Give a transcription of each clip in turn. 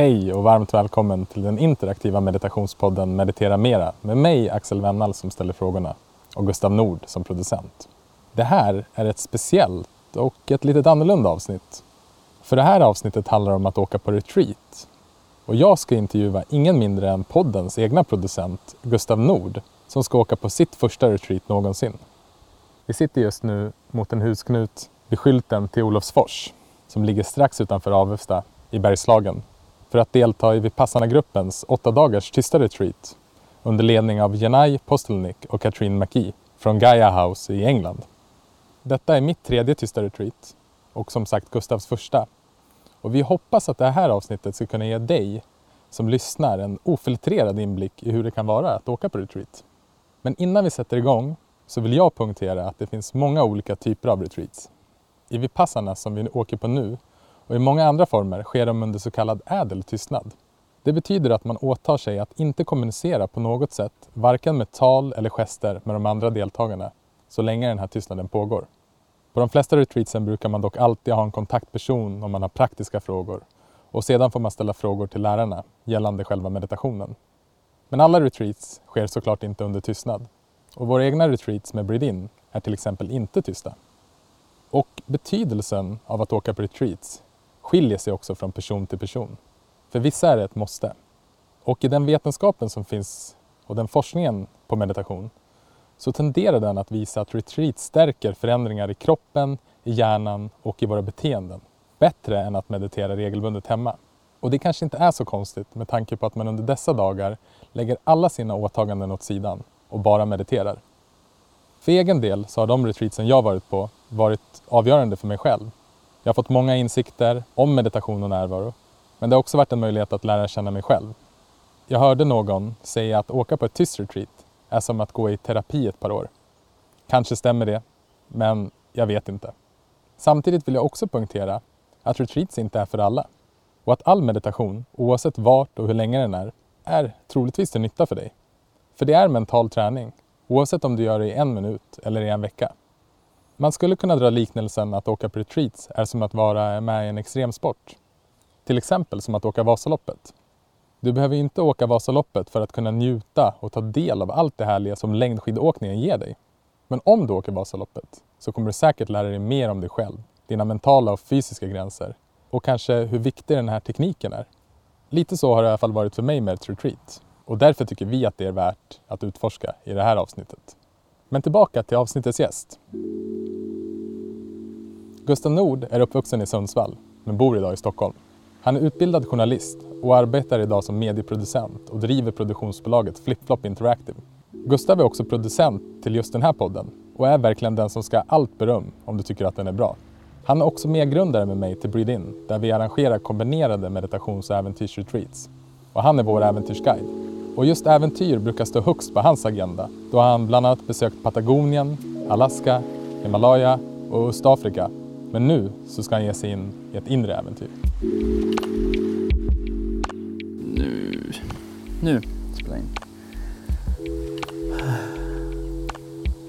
Hej och varmt välkommen till den interaktiva meditationspodden Meditera Mera med mig Axel Wennall som ställer frågorna och Gustav Nord som producent. Det här är ett speciellt och ett litet annorlunda avsnitt. För det här avsnittet handlar om att åka på retreat. Och jag ska intervjua ingen mindre än poddens egna producent Gustav Nord som ska åka på sitt första retreat någonsin. Vi sitter just nu mot en husknut vid skylten till Olofsfors som ligger strax utanför Avesta i Bergslagen för att delta i Vipassana-gruppens åtta dagars tysta retreat under ledning av Jenai Postelnik och Katrin McKee från Gaia House i England. Detta är mitt tredje tysta retreat och som sagt Gustavs första. Och vi hoppas att det här avsnittet ska kunna ge dig som lyssnar en ofiltrerad inblick i hur det kan vara att åka på retreat. Men innan vi sätter igång så vill jag punktera att det finns många olika typer av retreats. I Vipassana som vi åker på nu och i många andra former sker de under så kallad ädel tystnad. Det betyder att man åtar sig att inte kommunicera på något sätt, varken med tal eller gester med de andra deltagarna, så länge den här tystnaden pågår. På de flesta retreatsen brukar man dock alltid ha en kontaktperson om man har praktiska frågor och sedan får man ställa frågor till lärarna gällande själva meditationen. Men alla retreats sker såklart inte under tystnad och våra egna retreats med Breed-In är till exempel inte tysta. Och betydelsen av att åka på retreats skiljer sig också från person till person. För vissa är det ett måste. Och i den vetenskapen som finns och den forskningen på meditation så tenderar den att visa att retreat stärker förändringar i kroppen, i hjärnan och i våra beteenden bättre än att meditera regelbundet hemma. Och det kanske inte är så konstigt med tanke på att man under dessa dagar lägger alla sina åtaganden åt sidan och bara mediterar. För egen del så har de retreatsen jag varit på varit avgörande för mig själv. Jag har fått många insikter om meditation och närvaro, men det har också varit en möjlighet att lära känna mig själv. Jag hörde någon säga att åka på ett tyst retreat är som att gå i terapi ett par år. Kanske stämmer det, men jag vet inte. Samtidigt vill jag också poängtera att retreats inte är för alla och att all meditation, oavsett vart och hur länge den är, är troligtvis till nytta för dig. För det är mental träning, oavsett om du gör det i en minut eller i en vecka. Man skulle kunna dra liknelsen att åka på retreats är som att vara med i en extremsport. Till exempel som att åka Vasaloppet. Du behöver inte åka Vasaloppet för att kunna njuta och ta del av allt det härliga som längdskidåkningen ger dig. Men om du åker Vasaloppet så kommer du säkert lära dig mer om dig själv, dina mentala och fysiska gränser och kanske hur viktig den här tekniken är. Lite så har det i alla fall varit för mig med ett retreat och därför tycker vi att det är värt att utforska i det här avsnittet. Men tillbaka till avsnittets gäst. Gustav Nord är uppvuxen i Sundsvall men bor idag i Stockholm. Han är utbildad journalist och arbetar idag som medieproducent och driver produktionsbolaget Flipflop Interactive. Gustav är också producent till just den här podden och är verkligen den som ska ha allt beröm om du tycker att den är bra. Han är också medgrundare med mig till Breed In där vi arrangerar kombinerade meditations och äventyrsretreats. Och han är vår äventyrsguide. Och just äventyr brukar stå högst på hans agenda då han bland annat besökt Patagonien, Alaska, Himalaya och Östafrika. Men nu så ska han ge sig in i ett inre äventyr. Nu, nu spelar jag in.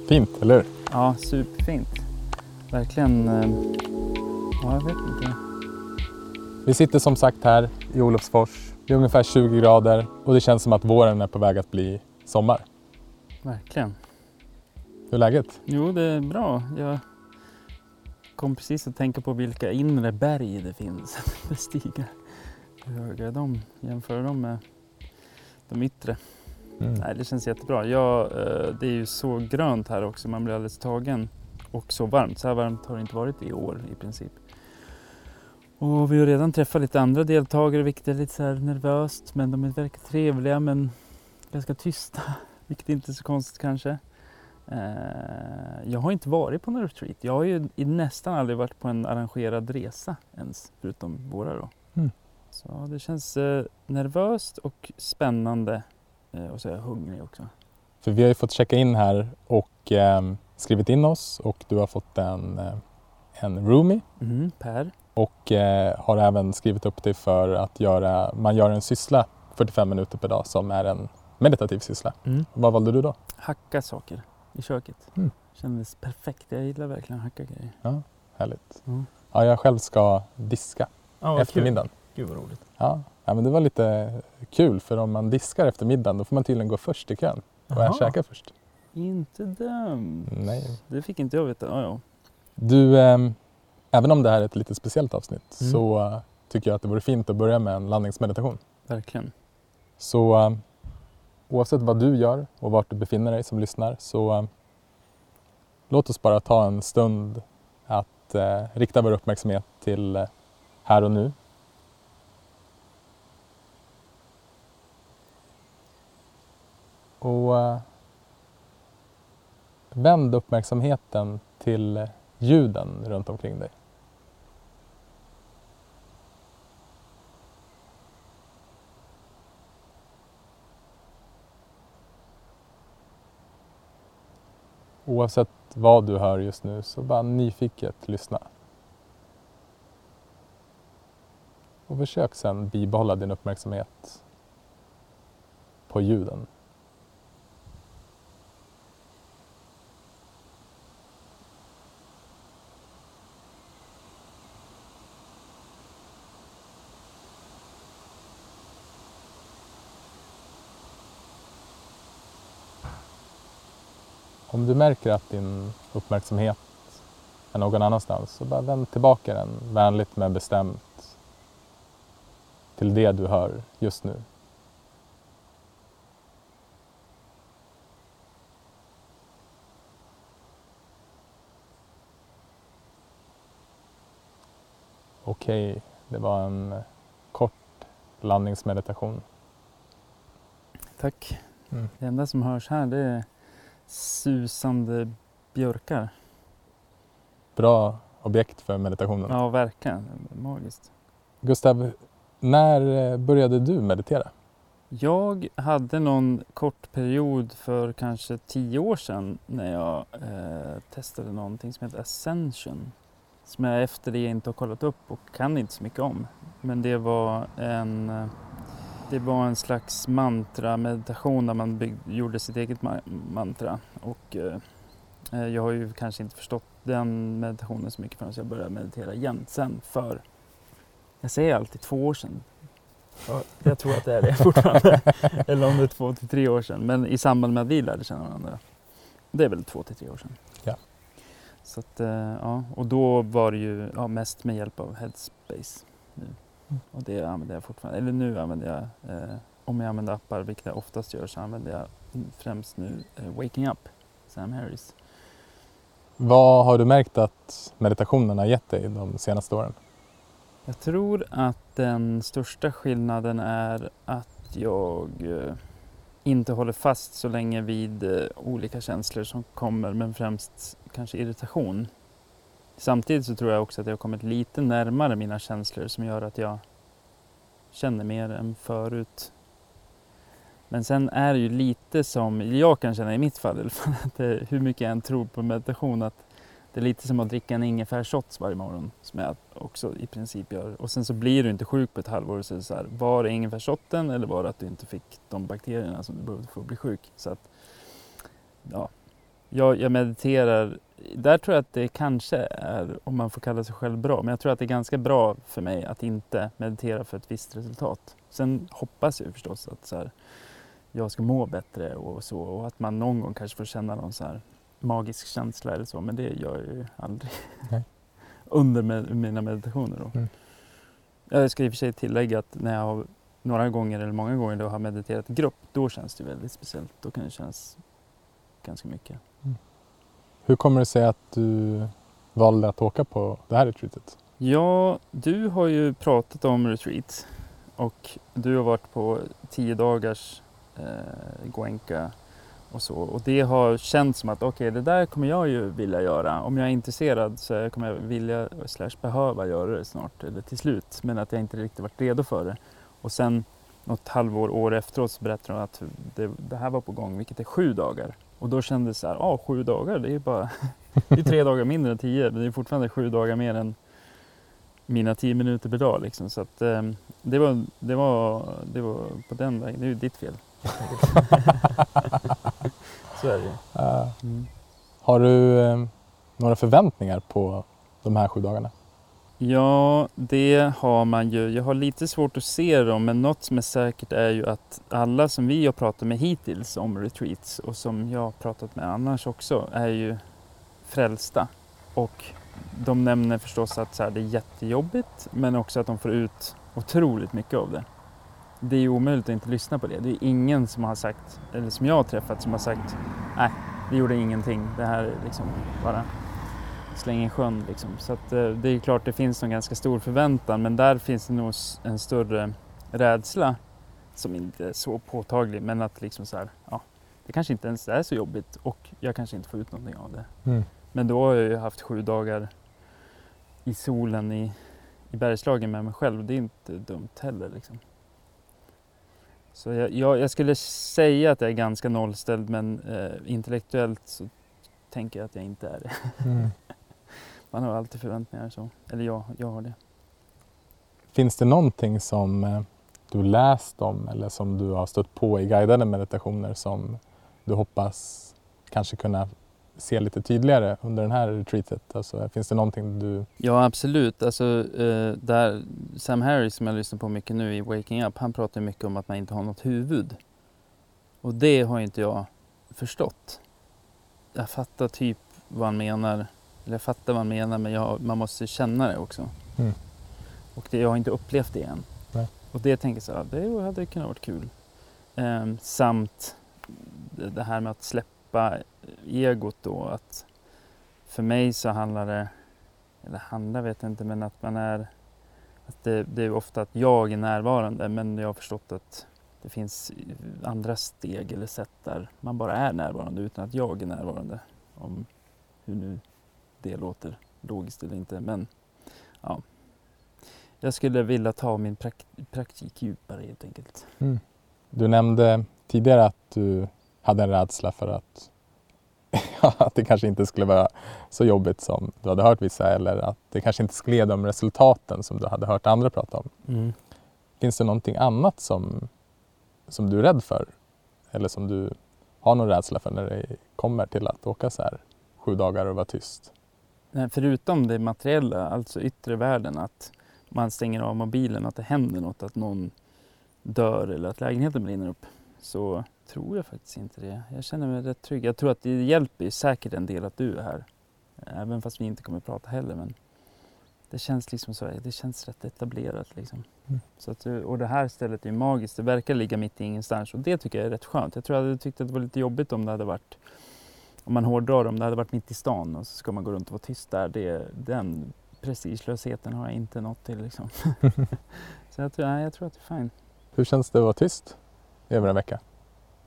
Fint, eller hur? Ja, superfint. Verkligen. eh, Ja, jag vet inte. Vi sitter som sagt här i Olofsfors. Det är ungefär 20 grader och det känns som att våren är på väg att bli sommar. Verkligen. Hur är läget? Jo, det är bra. Jag kom precis att tänka på vilka inre berg det finns att bestiga. Hur höga är de? Jämföra dem med de yttre. Mm. Nej, det känns jättebra. Ja, eh, det är ju så grönt här också. Man blir alldeles tagen. Och så varmt. Så här varmt har det inte varit i år i princip. Och vi har redan träffat lite andra deltagare, vilket är lite så nervöst. Men de verkar trevliga men ganska tysta. Vilket inte är så konstigt kanske. Eh, Jag har inte varit på någon retreat. Jag har ju nästan aldrig varit på en arrangerad resa ens. Förutom våra då. Mm. Så det känns eh, nervöst och spännande. Eh, Och så är jag hungrig också. För vi har ju fått checka in här och eh, skrivit in oss och du har fått en, en roomie Mm, per. Och eh, har även skrivit upp dig för att göra, man gör en syssla 45 minuter per dag som är en meditativ syssla. Mm. Vad valde du då? Hacka saker i köket. Mm. Kändes perfekt. Jag gillar verkligen att hacka grejer. Ja, härligt. Mm. Ja, jag själv ska diska Ja, eftermiddagen. Gud vad roligt. Ja, Ja, men det var lite kul för om man diskar efter middagen då får man tydligen gå först i kön och käka först. Inte dumt. Nej. Det fick inte jag veta. Ja, ja. Du, ehm, även om det här är ett lite speciellt avsnitt Mm. så eh, tycker jag att det vore fint att börja med en landningsmeditation. Verkligen. Så eh, oavsett vad du gör och vart du befinner dig som lyssnar så eh, låt oss bara ta en stund att eh, rikta vår uppmärksamhet till eh, här och nu. Och eh, vänd uppmärksamheten till ljuden runt omkring dig. Oavsett vad du hör just nu så bara nyfiket lyssna. Och försök sedan bibehålla din uppmärksamhet på ljuden. Om du märker att din uppmärksamhet är någon annanstans så bara vänd tillbaka den vänligt men bestämt till det du hör just nu. Okej, det var en kort landningsmeditation. Tack. Mm. Det enda som hörs här det är susande björkar. Bra objekt för meditationen. Ja, verkligen. Magiskt. Gustav, när eh, började du meditera? Jag hade någon kort period för kanske tio år sedan när jag eh, testade någonting som heter Ascension. Som jag efter det inte har kollat upp och kan inte så mycket om. Men det var en, eh, det var en slags mantra-meditation där man bygg, gjorde sitt eget ma- mantra. Och eh, eh, jag har ju kanske inte förstått den meditationen så mycket förrän jag började meditera igen sen för, jag säger alltid två år sedan. Ja, jag tror att det är det fortfarande. Eller om det är två till tre år sedan. Men i samband med att vi lärde känna varandra. Det är väl två till tre år sedan. Ja. Så att, eh, ja. Och då var det ju ja, mest med hjälp av Headspace. Nu. Och det använder jag fortfarande. Eller nu använder jag, eh, om jag använder appar, vilket jag oftast gör, så använder jag främst nu eh, Waking Up, Sam Harris. Vad har du märkt att meditationen har gett dig de senaste åren? Jag tror att den största skillnaden är att jag eh, inte håller fast så länge vid eh, olika känslor som kommer, men främst kanske irritation. Samtidigt så tror jag också att jag har kommit lite närmare mina känslor som gör att jag känner mer än förut. Men sen är det ju lite som, jag kan känna i mitt fall i alla fall, att det, hur mycket jag än tror på meditation, att det är lite som att dricka en ingefärsshots varje morgon som jag också i princip gör. Och sen så blir du inte sjuk på ett halvår. Så är det så här, var det ingefärsshotten eller var det att du inte fick de bakterierna som du behövde för att bli sjuk? Så att, ja, jag, jag mediterar. Där tror jag att det kanske är, om man får kalla sig själv bra, men jag tror att det är ganska bra för mig att inte meditera för ett visst resultat. Sen hoppas jag förstås att så här, jag ska må bättre och så och att man någon gång kanske får känna någon så här magisk känsla eller så, men det gör jag ju aldrig. Under med, mina meditationer då. Mm. Jag ska i och för sig tillägga att när jag har några gånger eller många gånger då har mediterat i grupp, då känns det väldigt speciellt. Då kan det kännas ganska mycket. Hur kommer det sig att du valde att åka på det här retreatet? Ja, du har ju pratat om retreat och du har varit på tio dagars eh, Goenka och så. Och det har känts som att okej, det där kommer jag ju vilja göra. Om jag är intresserad så kommer jag vilja slash behöva göra det snart eller till slut. Men att jag inte riktigt varit redo för det. Och sen något halvår, år efteråt så berättar de att det, det här var på gång, vilket är sju dagar. Och då kändes det så här, ja sju dagar, det är bara det är tre dagar mindre än tio, men det är fortfarande sju dagar mer än mina tio minuter per dag. Liksom. Så att, eh, det, var, det, var, det var på den vägen, det är ju ditt fel. så är det ju. Eh, har du eh, några förväntningar på de här sju dagarna? Ja, det har man ju. Jag har lite svårt att se dem, men något som är säkert är ju att alla som vi har pratat med hittills om retreats och som jag har pratat med annars också är ju frälsta. Och de nämner förstås att så här, det är jättejobbigt, men också att de får ut otroligt mycket av det. Det är ju omöjligt att inte lyssna på det. Det är ingen som har sagt, eller som jag har träffat, som har sagt nej, det gjorde ingenting. Det här är liksom bara släng i sjön. Liksom. Så att, eh, det är klart det finns en ganska stor förväntan men där finns det nog en större rädsla som inte är så påtaglig men att liksom så här, ja, det kanske inte ens är så jobbigt och jag kanske inte får ut någonting av det. Mm. Men då har jag ju haft sju dagar i solen i, i Bergslagen med mig själv. Det är inte dumt heller. Liksom. Så jag, jag, jag, skulle säga att jag är ganska nollställd men eh, intellektuellt så tänker jag att jag inte är det. Mm. Man har alltid förväntningar så. Eller jag, jag har det. Finns det någonting som eh, du läst om eller som du har stött på i guidade meditationer som du hoppas kanske kunna se lite tydligare under den här retreatet? Alltså, finns det någonting du... Ja absolut. Alltså, eh, där Sam Harris som jag lyssnar på mycket nu i Waking Up, han pratar mycket om att man inte har något huvud. Och det har inte jag förstått. Jag fattar typ vad han menar jag fattar vad han menar men jag, man måste känna det också. Mm. Och det, jag har inte upplevt det än. Nej. Och det tänker jag så här, det hade kunnat varit kul. Ehm, samt det här med att släppa egot då. Att för mig så handlar det, eller handlar vet jag inte, men att man är att det, det är ofta att jag är närvarande men jag har förstått att det finns andra steg eller sätt där man bara är närvarande utan att jag är närvarande. Om hur nu det låter logiskt eller inte. Men ja, jag skulle vilja ta min prak praktik djupare helt enkelt. Mm. Du nämnde tidigare att du hade en rädsla för att, att det kanske inte skulle vara så jobbigt som du hade hört vissa eller att det kanske inte skulle ge de resultaten som du hade hört andra prata om. Mm. Finns det någonting annat som, som du är rädd för eller som du har någon rädsla för när det kommer till att åka så här sju dagar och vara tyst? Förutom det materiella, alltså yttre världen, att man stänger av mobilen, att det händer något, att någon dör eller att lägenheten brinner upp, så tror jag faktiskt inte det. Jag känner mig rätt trygg. Jag tror att det hjälper säkert en del att du är här. Även fast vi inte kommer att prata heller. Men det känns liksom så, det känns rätt etablerat. Liksom. Mm. Så att, och det här stället är magiskt. Det verkar ligga mitt i ingenstans och det tycker jag är rätt skönt. Jag tror jag hade tyckt att det var lite jobbigt om det hade varit om man hårdrar om det hade varit mitt i stan och så ska man gå runt och vara tyst där. Det, den prestigelösheten har jag inte nått till. Liksom. så jag tror, nej, jag tror att det är fint. Hur känns det att vara tyst över en vecka?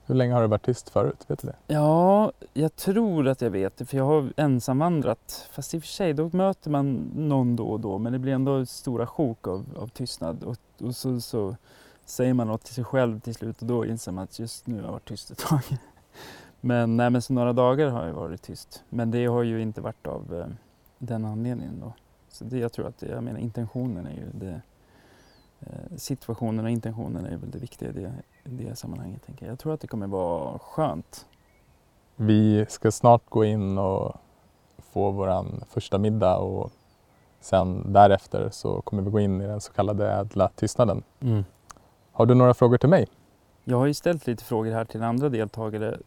Hur länge har du varit tyst förut? Vet du det? Ja, jag tror att jag vet det för jag har ensamvandrat. Fast i och för sig, då möter man någon då och då men det blir ändå stora sjok av, av tystnad. Och, och så, så säger man något till sig själv till slut och då inser man att just nu har jag varit tyst ett tag. Men, nej, men så några dagar har jag varit tyst. Men det har ju inte varit av eh, den anledningen då. Så det, jag tror att det, jag menar intentionen är ju det. Eh, situationen och intentionen är väl det viktiga i det, det sammanhanget. Tänker jag. jag tror att det kommer vara skönt. Vi ska snart gå in och få vår första middag och sen därefter så kommer vi gå in i den så kallade ädla tystnaden. Mm. Har du några frågor till mig? Jag har ju ställt lite frågor här till andra deltagare,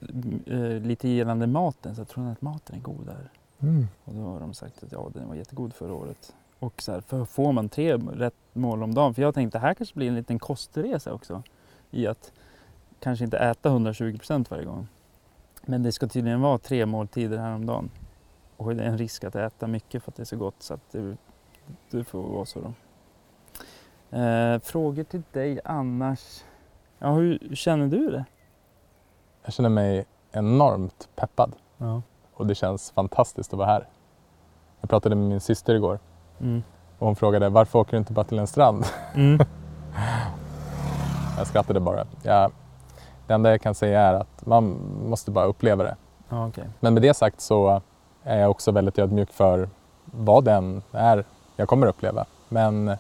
eh, lite gällande maten. Så jag tror att maten är god där. Mm. Och då har de sagt att ja, den var jättegod förra året. Och så här, får man tre rätt mål om dagen? För jag tänkte det här kanske blir en liten kostresa också. I att kanske inte äta 120 procent varje gång. Men det ska tydligen vara tre måltider här om dagen. Och det är en risk att äta mycket för att det är så gott så att det, det får vara så då. Eh, frågor till dig annars? Ja, hur känner du det? Jag känner mig enormt peppad. Ja. Och det känns fantastiskt att vara här. Jag pratade med min syster igår mm. och hon frågade varför åker du inte bara till en strand? Mm. jag skrattade bara. Jag, det enda jag kan säga är att man måste bara uppleva det. Ja, okay. Men med det sagt så är jag också väldigt ödmjuk för vad den är jag kommer uppleva. Men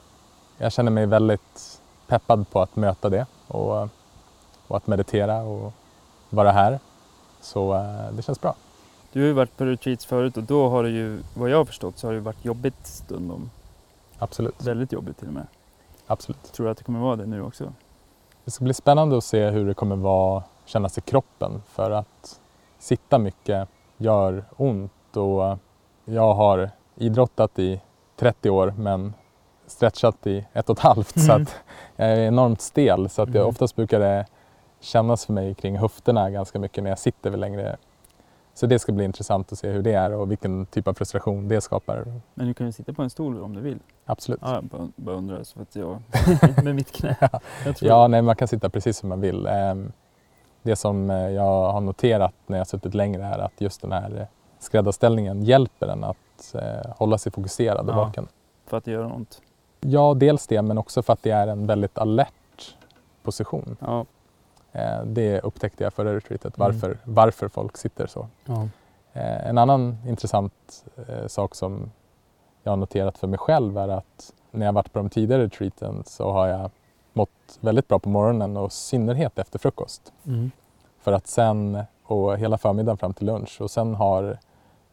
jag känner mig väldigt peppad på att möta det och, och att meditera och vara här. Så eh, det känns bra. Du har ju varit på retreats förut och då har det ju, vad jag har förstått, så har det varit jobbigt stundom. Absolut. Väldigt jobbigt till och med. Absolut. Tror du att det kommer vara det nu också? Det ska bli spännande att se hur det kommer vara, kännas i kroppen för att sitta mycket gör ont och jag har idrottat i 30 år men stretchat i ett och ett halvt så Mm. att jag är enormt stel så att jag Mm. oftast brukar det kännas för mig kring höfterna ganska mycket när jag sitter vid längre. Så det ska bli intressant att se hur det är och vilken typ av frustration det skapar. Men du kan ju sitta på en stol om du vill. Absolut. Ja, jag bara, bara undrar så att jag med mitt knä. Tror Ja, nej, man kan sitta precis som man vill. Ehm, Det som eh, jag har noterat när jag suttit längre är att just den här skräddarställningen hjälper en att eh, hålla sig fokuserad och Ja. vaken. för att det gör ont. Ja, dels det, men också för att det är en väldigt alert position. Ja. Eh, Det upptäckte jag förra retreatet, Mm. varför, varför folk sitter så. ja. Eh, En annan intressant eh, sak som jag har noterat för mig själv är att när jag varit på de tidigare retreaten så har jag mått väldigt bra på morgonen och i synnerhet efter frukost. Mm. För att sen, och hela förmiddagen fram till lunch och sen har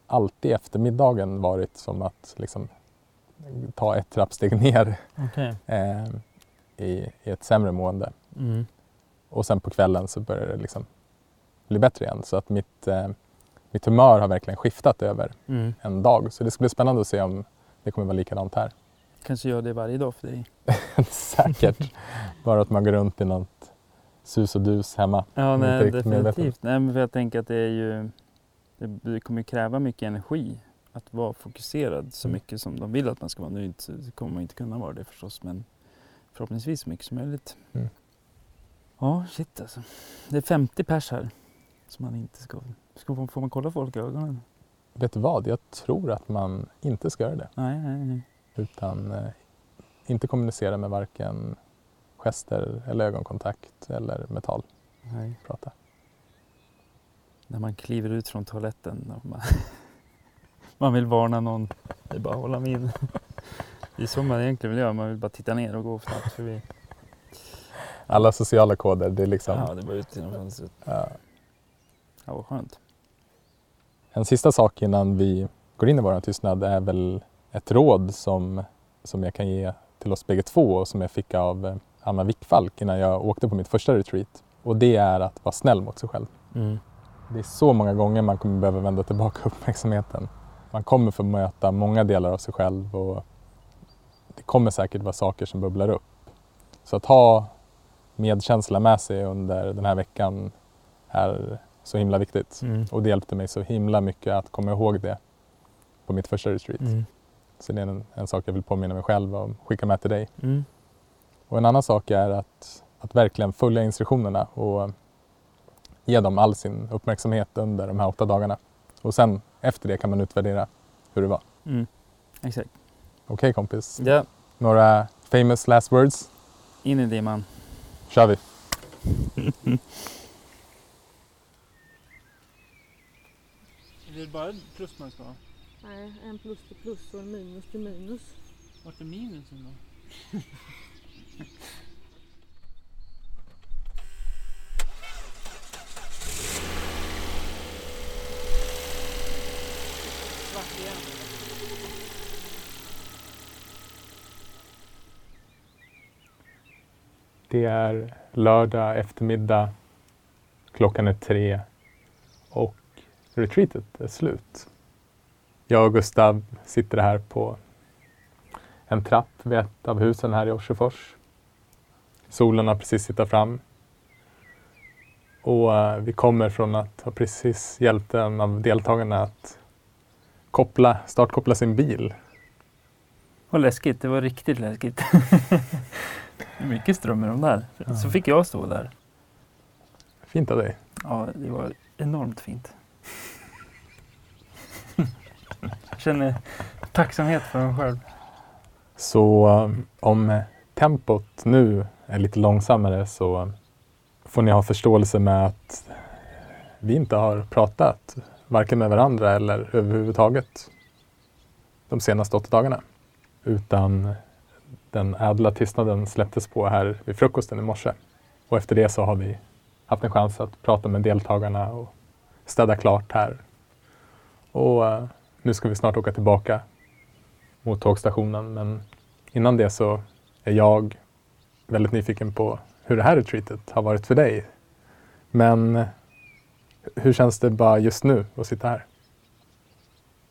alltid eftermiddagen varit som att liksom ta ett trappsteg ner Okej. eh, i, i ett sämre mående. Mm. Och sen på kvällen så börjar det liksom bli bättre igen. Så att mitt, eh, mitt humör har verkligen skiftat över Mm. en dag. Så det ska bli spännande att se om det kommer vara likadant här. Kanske gör det varje dag för dig. Säkert. Bara att man går runt i något sus och dus hemma. Ja, nej, definitivt. Nej, men för jag tänker att det är ju det, kommer kräva mycket energi att vara fokuserad så Mm. mycket som de vill att man ska vara. Nu kommer man inte kunna vara det förstås, men förhoppningsvis så mycket som möjligt. Mm. Ja, shit alltså. Det är 50 pers här som man inte ska... ska får man kolla folk i ögonen? Vet du vad? Jag tror att man inte ska göra det. Nej, nej, nej. Utan eh, inte kommunicera med varken gester eller ögonkontakt eller metall. nej. Prata. När man kliver ut från toaletten man, vill varna någon. Det är bara att hålla min. Det är så man egentligen vill göra. Man vill bara titta ner och gå snabbt förbi. Alla sociala koder, det är liksom... Ja, det är bara ut genom fönstret. ja. Ja, vad skönt. En sista sak innan vi går in i vår tystnad är väl ett råd som, som jag kan ge till oss bägge två och som jag fick av eh, Anna Wickfalk innan jag åkte på mitt första retreat. Och det är att vara snäll mot sig själv. Mm. Det är så många gånger man kommer behöva vända tillbaka uppmärksamheten. Man kommer få möta många delar av sig själv och det kommer säkert vara saker som bubblar upp. Så att ha medkänsla med sig under den här veckan är så himla viktigt. Mm. Och det hjälpte mig så himla mycket att komma ihåg det på mitt första retreat. Mm. Så det är en, en sak jag vill påminna mig själv och skicka med till dig. Mm. Och en annan sak är att, att verkligen följa instruktionerna och ge dem all sin uppmärksamhet under de här åtta dagarna. Och sen efter det kan man utvärdera hur det var. Mm. Exakt. Okej kompis? Ja, Några famous last words? in i det man. kör vi! Är det bara plus man ska ha? Nej, en plus till plus och en minus till minus. Vart är minusen då? Det är lördag eftermiddag. Klockan är tre och retreatet är slut. Jag och Gustav sitter här på en trapp vid ett av husen här i Orsefors. Solen har precis hittat fram. Och eh, vi kommer från att ha precis hjälpt en av deltagarna att koppla, startkoppla sin bil. Vad läskigt, det var riktigt läskigt. mycket ström i de där. Ja. Så fick jag stå där. Fint av dig. Ja, det var enormt fint. jag känner tacksamhet för mig själv. Så um, om tempot nu är lite långsammare så får ni ha förståelse med att vi inte har pratat varken med varandra eller överhuvudtaget de senaste åtta dagarna. Utan den ädla tystnaden släpptes på här vid frukosten i morse. Och efter det så har vi haft en chans att prata med deltagarna och städa klart här. Och eh, nu ska vi snart åka tillbaka mot tågstationen men innan det så är jag väldigt nyfiken på hur det här retreatet har varit för dig. Men hur känns det bara just nu att sitta här?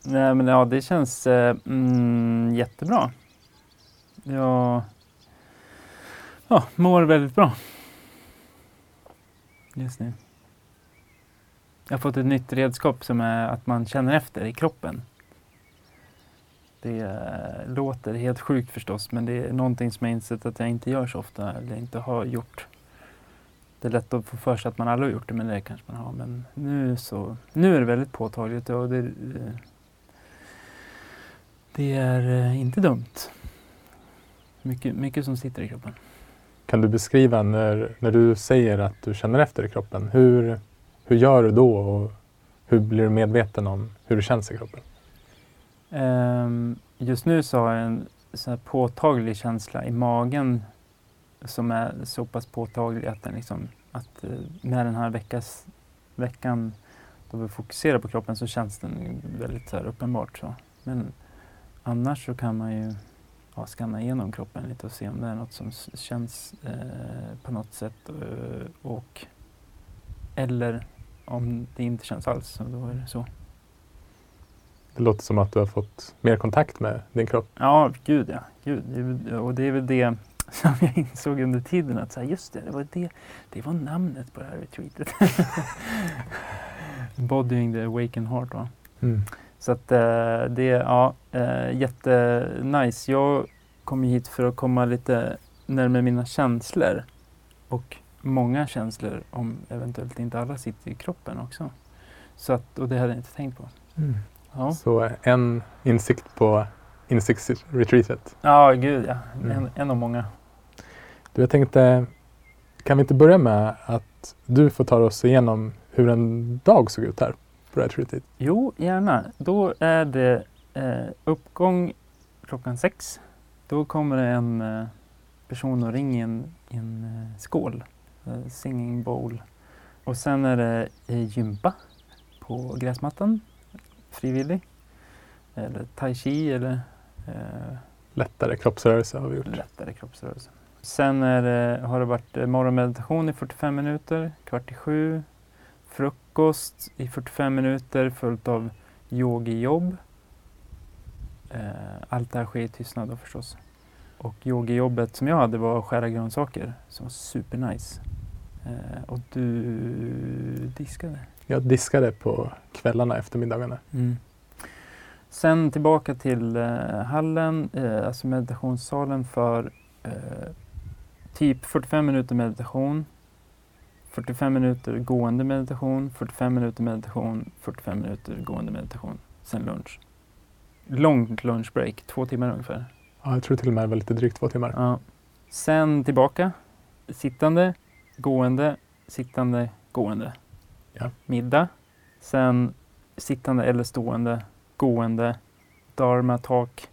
Nej, men ja, det känns eh, mm, jättebra. Jag ja, mår väldigt bra just nu. Jag har fått ett nytt redskap som är att man känner efter i kroppen. Det eh, låter helt sjukt förstås, men det är någonting som jag insett att jag inte gör så ofta, eller inte har gjort. Det är lätt att få för sig att man aldrig har gjort det, men det kanske man har. Men nu, så, nu är det väldigt påtagligt och det, eh, det är eh, inte dumt. Mycket, mycket som sitter i kroppen. Kan du beskriva när, när du säger att du känner efter i kroppen, hur, hur gör du då och hur blir du medveten om hur det känns i kroppen? Um, just nu så har jag en så påtaglig känsla i magen som är så pass påtaglig att, den liksom, att med den här veckas, veckan då vi fokuserar på kroppen så känns den väldigt så uppenbart. Så. Men annars så kan man ju ja, skanna igenom kroppen lite och se om det är något som känns eh, på något sätt. Eh, och, eller om det inte känns alls, så då är det så. Det låter som att du har fått mer kontakt med din kropp. Ja, gud ja. Gud. Och det är väl det som jag insåg under tiden att så här, just det, det var, det, det var namnet på det här retreatet. Bodying the awakened heart. Va? Mm. Så att eh, det är ja, eh, jättenice. Jag kom hit för att komma lite närmare mina känslor. Och många känslor, om eventuellt inte alla sitter i kroppen också. Så att, och det hade jag inte tänkt på. Mm. Ja. Så en insikt på insiktsretreatet. Ja, gud ja. Mm. En, en av många. Du, jag tänkte, kan vi inte börja med att du får ta oss igenom hur en dag såg ut här på retreatet? Jo, gärna. Då är det eh, uppgång klockan sex. Då kommer det en eh, person och ringer en, en eh, skål, eh, singing bowl. Och sen är det eh, gympa på gräsmattan, frivillig. Eller tai chi eller eh, Lättare kroppsrörelse har vi gjort. lättare kroppsrörelse. Sen det, har det varit eh, morgonmeditation i 45 minuter, kvart i sju. Frukost i 45 minuter följt av yogijobb. Eh, allt det här sker i tystnad då förstås. Och yogijobbet som jag hade var att skära grönsaker som var supernice. Eh, och du diskade. Jag diskade på kvällarna, eftermiddagarna. Mm. Sen tillbaka till hallen, alltså meditationssalen för typ 45 minuter meditation, 45 minuter gående meditation, 45 minuter meditation, 45 minuter gående meditation. Sen lunch. Långt lunchbreak, två timmar ungefär. Ja, jag tror till och med det var lite drygt två timmar. Ja. Sen tillbaka, sittande, gående, sittande, gående. Ja. Middag. Sen sittande eller stående, gående, dharma talk,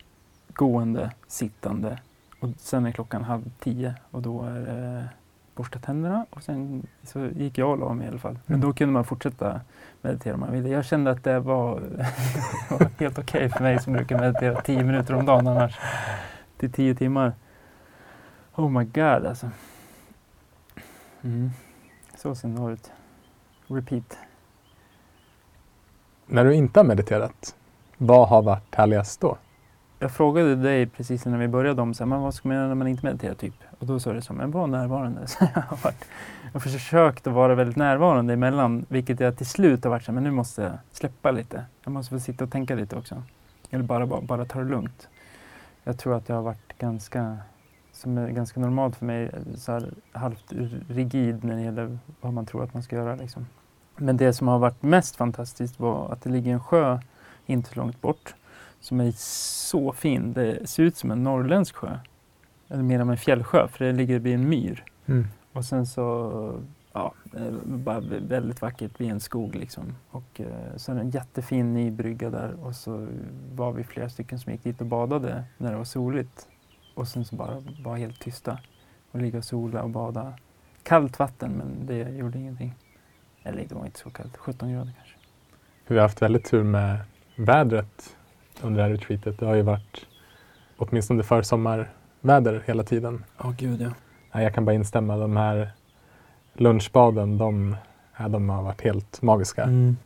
gående, sittande. Och sen är klockan halv tio och då är det borsta tänderna och sen så gick jag och la mig i alla fall. Men Mm. då kunde man fortsätta meditera om man ville. Jag kände att det var, var helt okej för mig som brukar meditera tio minuter om dagen annars. Till tio timmar. Oh my god alltså. Mm. Så ser det ut. Repeat. När du inte har mediterat, vad har varit härligast då? Jag frågade dig precis innan vi började om så här, men vad ska man göra när man inte mediterar typ? Och då sa du så här, men var närvarande. Så jag har varit, jag har försökt att vara väldigt närvarande emellan, vilket jag till slut har varit så här, men nu måste jag släppa lite. Jag måste få sitta och tänka lite också. Eller bara, bara, bara ta det lugnt. Jag tror att jag har varit ganska, som är ganska normalt för mig, så här, halvt rigid när det gäller vad man tror att man ska göra. Liksom. Men det som har varit mest fantastiskt var att det ligger en sjö inte så långt bort som är så fin. Det ser ut som en norrländsk sjö. Eller mer av en fjällsjö för det ligger vid en myr. Och sen så, ja, bara vä- väldigt vackert vid en skog liksom. Och eh, det en jättefin ny brygga där och så var vi flera stycken som gick dit och badade när det var soligt. Och sen så bara var helt tysta och ligga och sola och bada. Kallt vatten men det gjorde ingenting. Eller det var inte så kallt, 17 grader kanske. Vi har haft väldigt tur med vädret under det här retreatet. Det har ju varit åtminstone försommar väder hela tiden. Åh gud ja. Ja, jag kan bara instämma. De här lunchbaden, de, ja, de har varit helt magiska. Mm.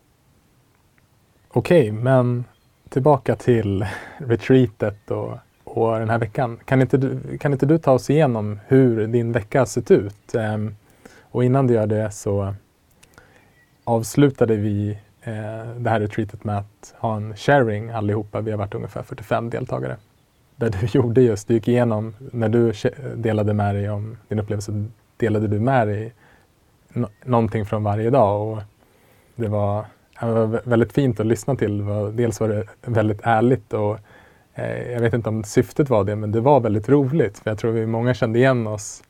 Okej, men tillbaka till retreatet och, och den här veckan. Kan inte, du, kan inte du ta oss igenom hur din vecka har sett ut? Ehm, och innan du gör det så avslutade vi Eh, det här retreatet med att ha en sharing allihopa. Vi har varit ungefär 45 deltagare. Där du gjorde just, du gick igenom, när du delade med dig om din upplevelse, delade du med dig no- någonting från varje dag. Och det var, det var väldigt fint att lyssna till. Dels var det väldigt ärligt och eh, jag vet inte om syftet var det, men det var väldigt roligt. För jag tror vi många kände igen oss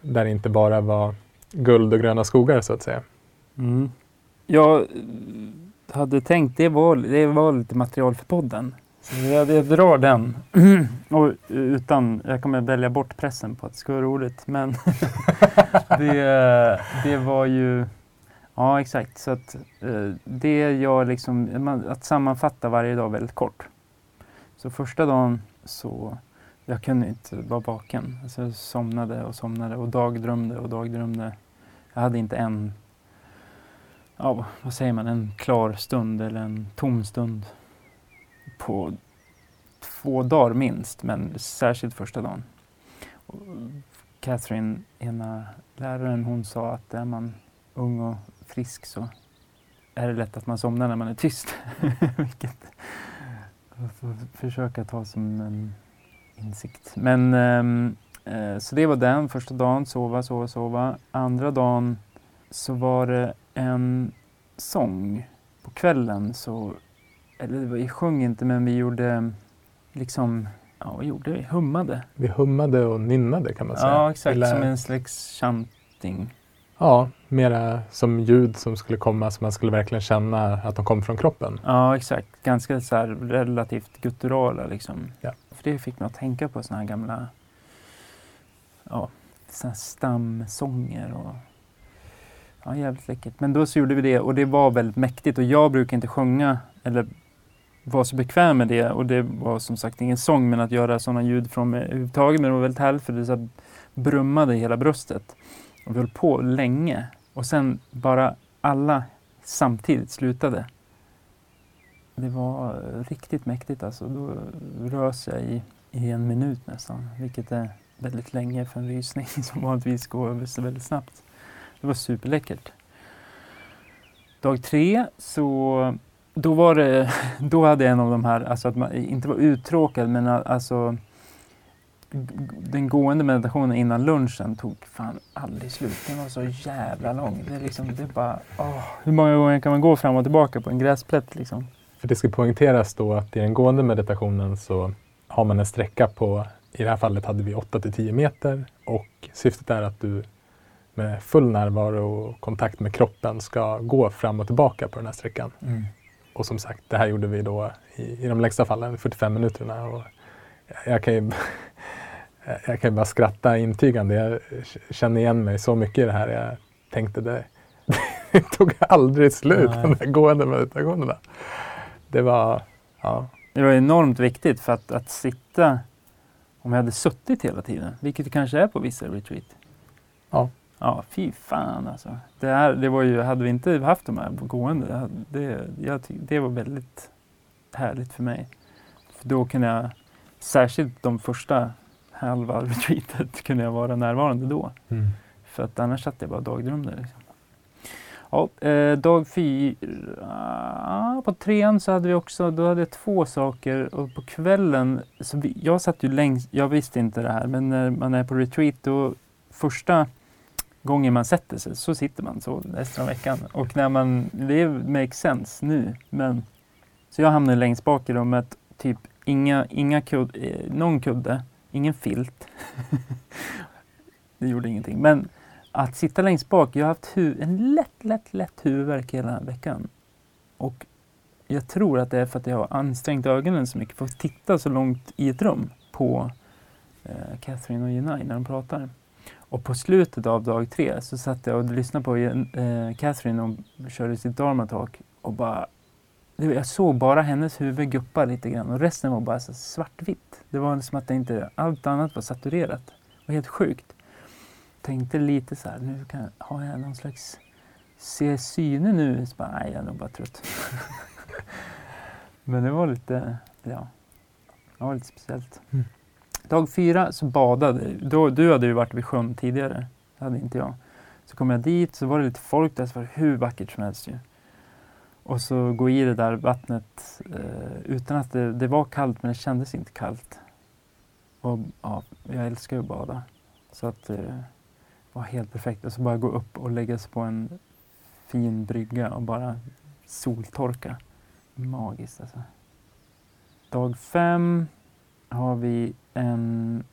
där det inte bara var guld och gröna skogar så att säga. Mm. Jag hade tänkt, det var, det var lite material för podden. Så jag, jag drar den. Och utan, jag kommer välja bort pressen på att det ska vara roligt. Men det, det var ju, ja exakt. Så att eh, det jag liksom, att sammanfatta varje dag väldigt kort. Så första dagen så, jag kunde inte vara vaken. Alltså jag somnade och somnade och dagdrömde och dagdrömde. Jag hade inte en ja, vad säger man, en klar stund eller en tom stund på två dagar minst, men särskilt första dagen. Och Catherine, ena läraren, hon sa att är man ung och frisk så är det lätt att man somnar när man är tyst. Vilket försöka ta som en insikt. Men ehm, eh, så det var den första dagen, sova, sova, sova. Andra dagen så var det en sång. På kvällen så, eller vi sjöng inte men vi gjorde liksom, ja vad gjorde vi? Hummade. Vi hummade och nynnade kan man säga. Ja exakt, lär- som en slags chanting. Ja, mera som ljud som skulle komma så man skulle verkligen känna att de kom från kroppen. Ja exakt, ganska så relativt gutturala liksom. Ja. För det fick mig att tänka på såna här gamla, ja, såna här stamsånger och Ja, jävligt läckert. Men då så gjorde vi det och det var väldigt mäktigt och jag brukar inte sjunga eller vara så bekväm med det och det var som sagt ingen sång men att göra sådana ljud från mig överhuvudtaget men det var väldigt härligt för det så brummade i hela bröstet. Och vi höll på länge och sen bara alla samtidigt slutade. Det var riktigt mäktigt alltså. Då rös jag i, i en minut nästan, vilket är väldigt länge för en rysning som vanligtvis går över väldigt snabbt. Det var superläckert. Dag tre så då var det, då hade jag en av de här, alltså att man inte var uttråkad men alltså den gående meditationen innan lunchen tog fan aldrig slut. Den var så jävla lång. Det är liksom, det är bara, åh, hur många gånger kan man gå fram och tillbaka på en gräsplätt liksom? För det ska poängteras då att i den gående meditationen så har man en sträcka på, i det här fallet hade vi 8 till 10 meter och syftet är att du med full närvaro och kontakt med kroppen ska gå fram och tillbaka på den här sträckan. Och som sagt, det här gjorde vi då i, i de längsta fallen, 45 minuterna. Och jag, kan ju, jag kan ju bara skratta intygande. Jag känner igen mig så mycket i det här. Jag tänkte det, det tog aldrig slut, Nej. de där gående meditationerna. Det var, ja. Det var enormt viktigt för att, att sitta, om jag hade suttit hela tiden, vilket det kanske är på vissa retreat. Ja. Ja, fy fan alltså. Det, här, det var ju, hade vi inte haft de här gående, det, jag, det var väldigt härligt för mig. För då kunde jag, särskilt de första halva retreatet, kunde jag vara närvarande då. För att annars satt jag bara och dagdrömde. Liksom. Ja, eh, dag fyra, på trean så hade vi också, då hade jag två saker och på kvällen, så vi, jag satt ju längst, jag visste inte det här, men när man är på retreat då första gången man sätter sig så sitter man så resten av veckan. Och när man, det makes sense nu, men så jag hamnade längst bak i rummet, typ inga, inga kud, eh, någon kudde, ingen filt. det gjorde ingenting, men att sitta längst bak, jag har haft hu- en lätt, lätt, lätt huvudvärk hela veckan. Och jag tror att det är för att jag har ansträngt ögonen så mycket för att titta så långt i ett rum på eh, Catherine och Jenai när de pratar. Och på slutet av dag tre så satt jag och lyssnade på eh, Catherine och körde sitt Dharma talk och bara jag såg bara hennes huvud guppa lite grann och resten var bara så svartvitt. Det var som att det inte, allt annat var saturerat. Det var helt sjukt. Tänkte lite så här, nu kan, har jag någon slags se syne nu? Så bara, nej, jag är nog bara trött. Men det var lite, ja, det var lite speciellt. Mm. Dag fyra så badade då, Du hade ju varit vid sjön tidigare. Det hade inte jag. Så kom jag dit så var det lite folk där, så var det hur vackert som helst ju. Och så gå i det där vattnet eh, utan att det, det var kallt men det kändes inte kallt. Och ja, jag älskar ju att bada. Så att eh, det var helt perfekt. Och så bara gå upp och lägga sig på en fin brygga och bara soltorka. Magiskt alltså. Dag fem har vi en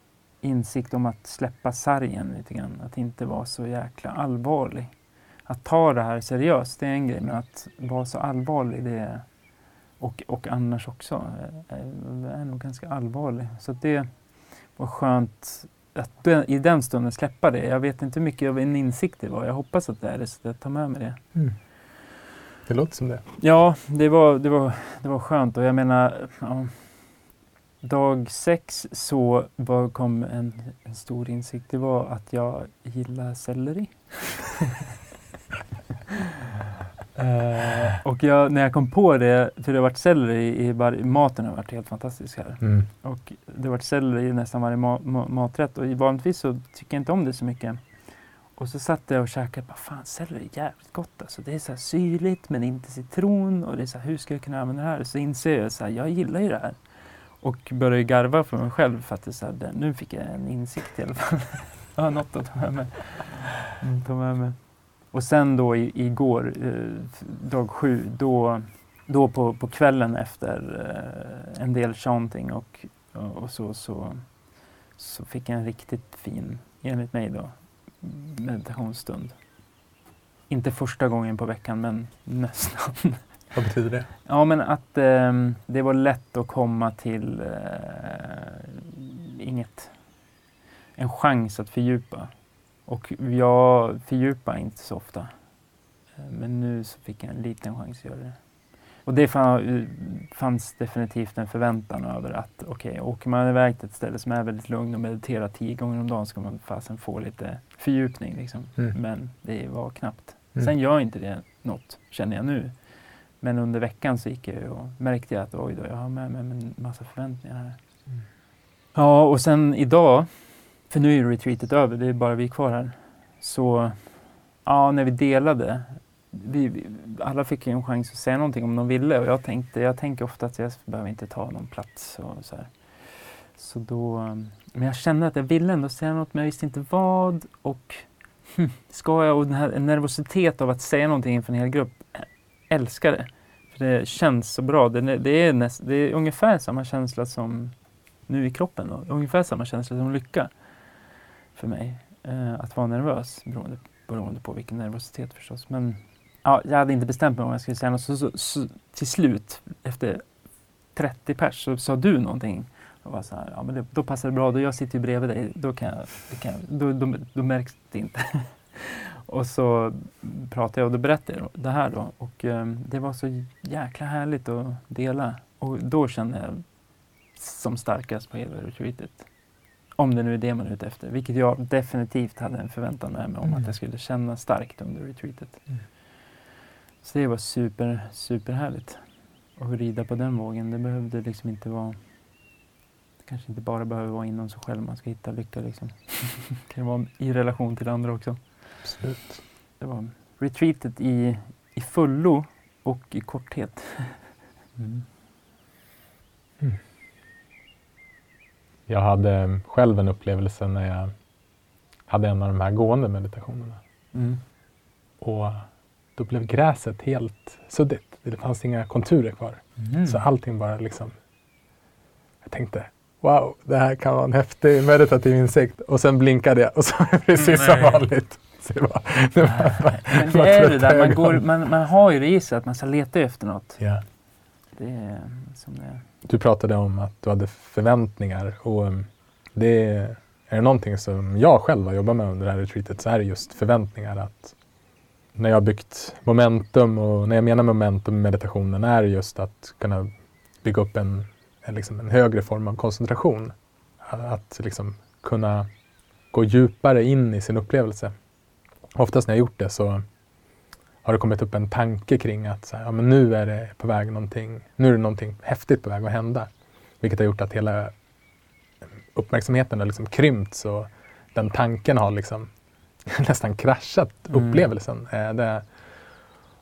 insikt om att släppa sargen lite grann. Att inte vara så jäkla allvarlig. Att ta det här seriöst, det är en grej. Men att vara så allvarlig, det är... Och, och annars också, är, är nog ganska allvarlig. Så det var skönt att i den stunden släppa det. Jag vet inte hur mycket av en insikt det var. Jag hoppas att det är det, så jag tar med mig det. Mm. Det låter som det. Ja, det var, det var, det var skönt och jag menar, ja, dag sex så var, kom en, en stor insikt. Det var att jag gillar selleri. Eh, och jag, när jag kom på det, för det har varit selleri i var, maten har varit helt fantastisk här. Mm. Och det har varit selleri i nästan varje ma ma maträtt och vanligtvis så tycker jag inte om det så mycket. Och så satt jag och käkade, bara, fan selleri är jävligt gott alltså. Det är så här syrligt men inte citron och det är så här, hur ska jag kunna använda det här? Så inser jag så här, jag gillar ju det här. Och började garva för mig själv för att det så här, nu fick jag en insikt i alla fall. jag har något att ta med mig. Mm, ta med mig. Och sen då i, igår, eh, dag sju, då, då på, på kvällen efter eh, en del chanting och, och, och så, så, så fick jag en riktigt fin, enligt mig då, meditationsstund. Inte första gången på veckan, men nästan. Vad betyder det? Ja, men att ehm, det var lätt att komma till eh, inget, en chans att fördjupa. Och jag fördjupar inte så ofta. Eh, Men nu så fick jag en liten chans att göra det. Och det fann, fanns definitivt en förväntan över att okej, åker man iväg till ett ställe som är väldigt lugnt och mediterar tio gånger om dagen ska man fasen få lite fördjupning. Liksom. Mm. Men det var knappt. Mm. Sen gör inte det något, känner jag nu. Men under veckan så gick jag ju och märkte att oj då, jag har med mig en massa förväntningar här. Mm. Ja, och sen idag, för nu är ju retreatet över, det är bara vi kvar här. Så ja, när vi delade, vi, vi, alla fick ju en chans att säga någonting om de ville och jag tänkte, jag tänker ofta att jag behöver inte ta någon plats och så här. Så då, men jag kände att jag ville ändå säga något men jag visste inte vad och hm, ska jag och den här nervositet av att säga någonting inför en hel grupp, älskar det. För det känns så bra. Det, är- det, är, näst, det är ungefär samma känsla som nu i kroppen. Då. Ungefär samma känsla som lycka för mig. Eh, att vara nervös beroende, beroende på vilken nervositet förstås. Men ja, jag hade inte bestämt mig om jag skulle säga något. Så, så, så till slut, efter 30 pers, så sa du någonting. Och var så här, ja, men det, då passar det bra, då jag sitter ju bredvid dig. Då, kan jag, det kan jag, då, då, då märks det inte. och så pratade jag och då berättade jag det här då. Och eh, det var så jäkla härligt att dela. Och då kände jag som starkast på hela retreatet. Om det nu är det man är ute efter. Vilket jag definitivt hade en förväntan med mig om Mm. att jag skulle känna starkt under retreatet. Mm. Så det var super, super härligt. att rida på den vågen. Det behövde liksom inte vara... Det kanske inte bara behöver vara inom sig själv man ska hitta lycka liksom. det kan vara i relation till andra också. Absolut. Det var retreatet i, i fullo och i korthet. Mm. Jag hade själv en upplevelse när jag hade en av de här gående meditationerna. Mm. Och då blev gräset helt suddigt. Det fanns inga konturer kvar. Mm. Så allting bara liksom... Jag tänkte, wow, det här kan vara en häftig meditativ insikt. Och sen blinkade jag och så var det precis som vanligt. Så det var, det var, Men var det är det där, man, går, man, man har ju det i sig att man ska leta efter något. Ja. Det som det är. Du pratade om att du hade förväntningar och um, det är, det någonting som jag själv har jobbat med under det här retreatet så är det just förväntningar. Att när jag har byggt momentum och när jag menar momentum i meditationen är just att kunna bygga upp en, en, liksom en högre form av koncentration. Att liksom kunna gå djupare in i sin upplevelse. Oftast när jag gjort det så har det kommit upp en tanke kring att så här, ja, men nu är det på väg någonting, nu är det någonting häftigt på väg att hända. Vilket har gjort att hela uppmärksamheten har liksom krympt och den tanken har liksom nästan kraschat Mm. upplevelsen. Eh, det,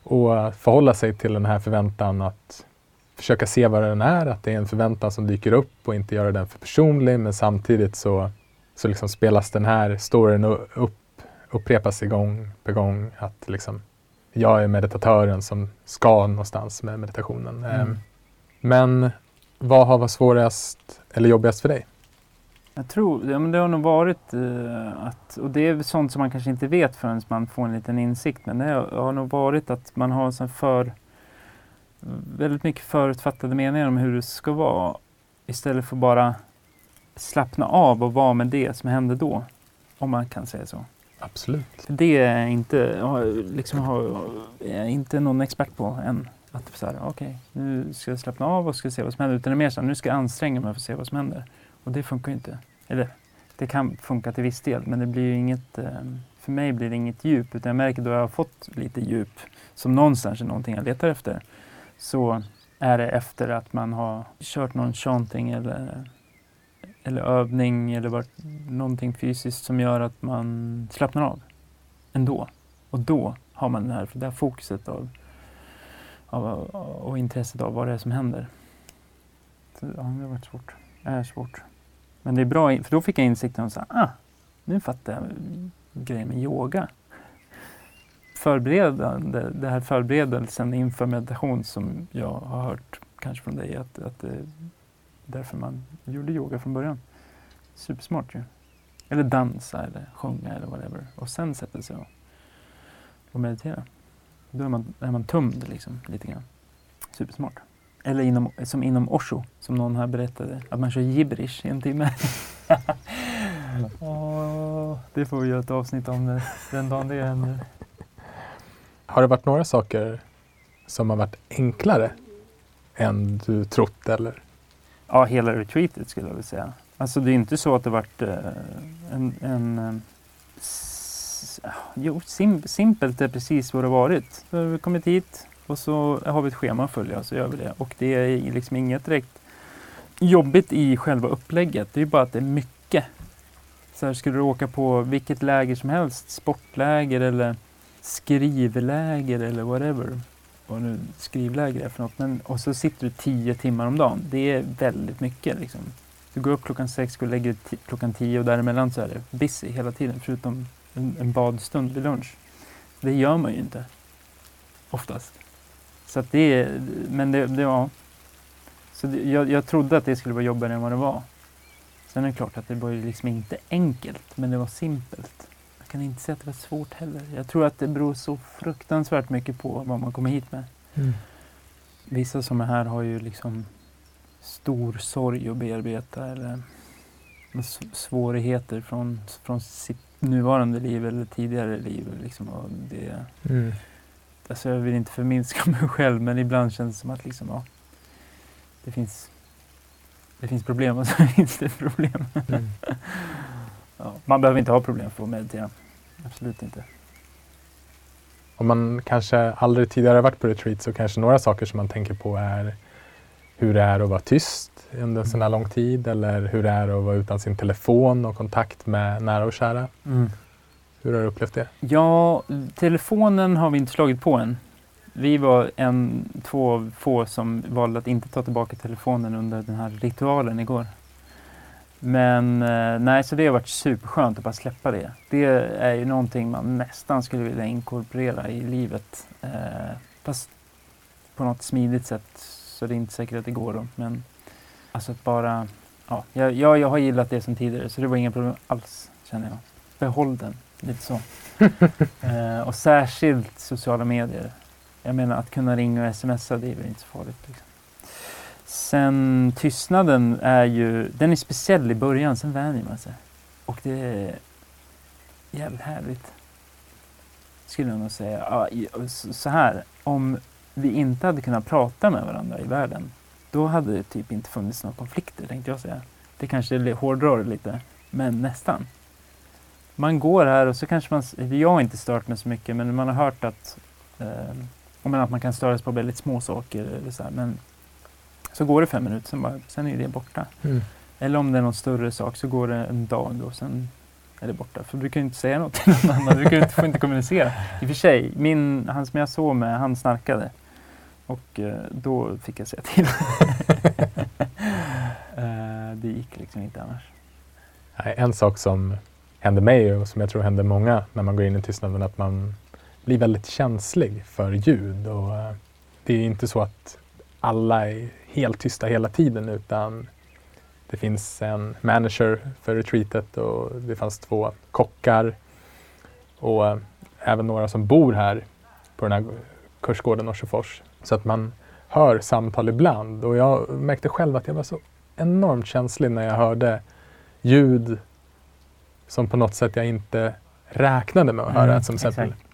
och förhålla sig till den här förväntan att försöka se vad den är, att det är en förväntan som dyker upp och inte göra den för personlig men samtidigt så, så liksom spelas den här storyn upp, upprepas igång på gång. Att liksom, jag är meditatören som ska någonstans med meditationen. Mm. Eh, Men vad har varit svårast eller jobbigast för dig? Jag tror, ja, men det har nog varit eh, att, och det är sånt som man kanske inte vet förrän man får en liten insikt, men det har, nog varit att man har så för, väldigt mycket förutfattade meningar om hur det ska vara istället för bara slappna av och vara med det som hände då. Om man kan säga så. Absolut. Det är inte, liksom, har, är jag inte någon expert på än. Att typ så här, okay, nu ska jag slappna av och ska se vad som händer. Utan det är mer så här, nu ska jag anstränga mig för att se vad som händer. Och det funkar ju inte. Eller, det kan funka till viss del, men det blir ju inget, eh, för mig blir det inget djup. Utan jag märker då jag har fått lite djup, som någonstans är någonting jag letar efter, så är det efter att man har kört någon chanting eller, eller övning eller varit någonting fysiskt som gör att man slappnar av ändå. Och då har man det här, det här fokuset av, av, och intresset av vad det är som händer. Så, ja, det har varit svårt. Det är svårt. Men det är bra, för då fick jag insikten att ah, nu fattar jag grejen med yoga. Förberedande, det här förberedelsen inför meditation som jag har hört kanske från dig, att, att det därför man gjorde yoga från början. Supersmart ju. Eller dansa eller sjunga eller whatever. Och sen sätta sig och, och meditera. Då är man, är man tömd liksom, lite grann. Supersmart. Eller inom, som inom Osho, som någon här berättade, att man kör gibberish i en timme. Åh, det får vi göra ett avsnitt om det, den dagen det händer. Har det varit några saker som har varit enklare än du trott eller? Ja, hela retreatet skulle jag vilja säga. Alltså det är inte så att det varit eh, en... en eh, jo, sim, simpelt är precis vad det varit. Så har vi kommit hit och så har vi ett schema att följa och så gör vi det. Och det är liksom inget direkt jobbigt i själva upplägget. Det är bara att det är mycket. Så här, skulle du åka på vilket läger som helst, sportläger eller skrivläger eller whatever. Vad nu skrivläger är för något. Men, och så sitter du tio timmar om dagen. Det är väldigt mycket. Liksom. Du går upp klockan sex, går och lägger dig klockan tio och däremellan så är det busy hela tiden förutom en, en badstund vid lunch. Det gör man ju inte. Oftast. Så att det är, men det, det var... Så det, jag, jag trodde att det skulle vara jobbigare än vad det var. Sen är det klart att det var ju liksom inte enkelt, men det var simpelt. Kan inte säga att det var svårt heller. Jag tror att det beror så fruktansvärt mycket på vad man kommer hit med. Vissa som är här har ju liksom stor sorg att bearbeta eller svårigheter från, från sitt nuvarande liv eller tidigare liv. Liksom. Och det, Mm. alltså jag vill inte förminska mig själv men ibland känns det som att liksom, ja, det, finns, det finns problem och så finns det problem. Mm. Ja, man behöver inte ha problem för att meditera. Absolut inte. Om man kanske aldrig tidigare varit på retreat så kanske några saker som man tänker på är hur det är att vara tyst under en sån här lång tid eller hur det är att vara utan sin telefon och kontakt med nära och kära. Hur har du upplevt det? Ja, telefonen har vi inte slagit på än. Vi var en, två av få som valde att inte ta tillbaka telefonen under den här ritualen igår. Men eh, nej, så det har varit superskönt att bara släppa det. Det är ju någonting man nästan skulle vilja inkorporera i livet. Eh, fast på något smidigt sätt, så det är inte säkert att det går då. Men alltså att bara, ja, jag, jag, jag har gillat det som tidigare så det var inga problem alls känner jag. Behåll den, lite så. Eh, och särskilt sociala medier. Jag menar att kunna ringa och smsa, det är väl inte så farligt. Liksom. Sen tystnaden är ju, den är speciell i början, sen vänjer man sig. Och det är jävligt härligt. skulle jag nog säga ja, så här. Om vi inte hade kunnat prata med varandra i världen, då hade det typ inte funnits några konflikter tänkte jag säga. Det kanske hårdrar det lite, men nästan. Man går här och så kanske man, jag har inte stört mig så mycket, men man har hört att, eh, att man kan störas på väldigt små saker. Eller så här, men så går det fem minuter, sen, bara, sen är det borta. Mm. Eller om det är någon större sak så går det en dag och sen är det borta. För du kan ju inte säga något till någon annan. Du kan inte, får inte kommunicera. I och för sig, min, han som jag såg med, han snarkade. Och eh, då fick jag säga till. eh, det gick liksom inte annars. En sak som händer mig och som jag tror händer många när man går in i tystnaden att man blir väldigt känslig för ljud. Och eh, det är inte så att alla är helt tysta hela tiden utan det finns en manager för retreatet och det fanns två kockar och eh, även några som bor här på den här kursgården Norsefors. Så att man hör samtal ibland och jag märkte själv att jag var så enormt känslig när jag hörde ljud som på något sätt jag inte räknade med att höra. Mm, som exempel. exakt.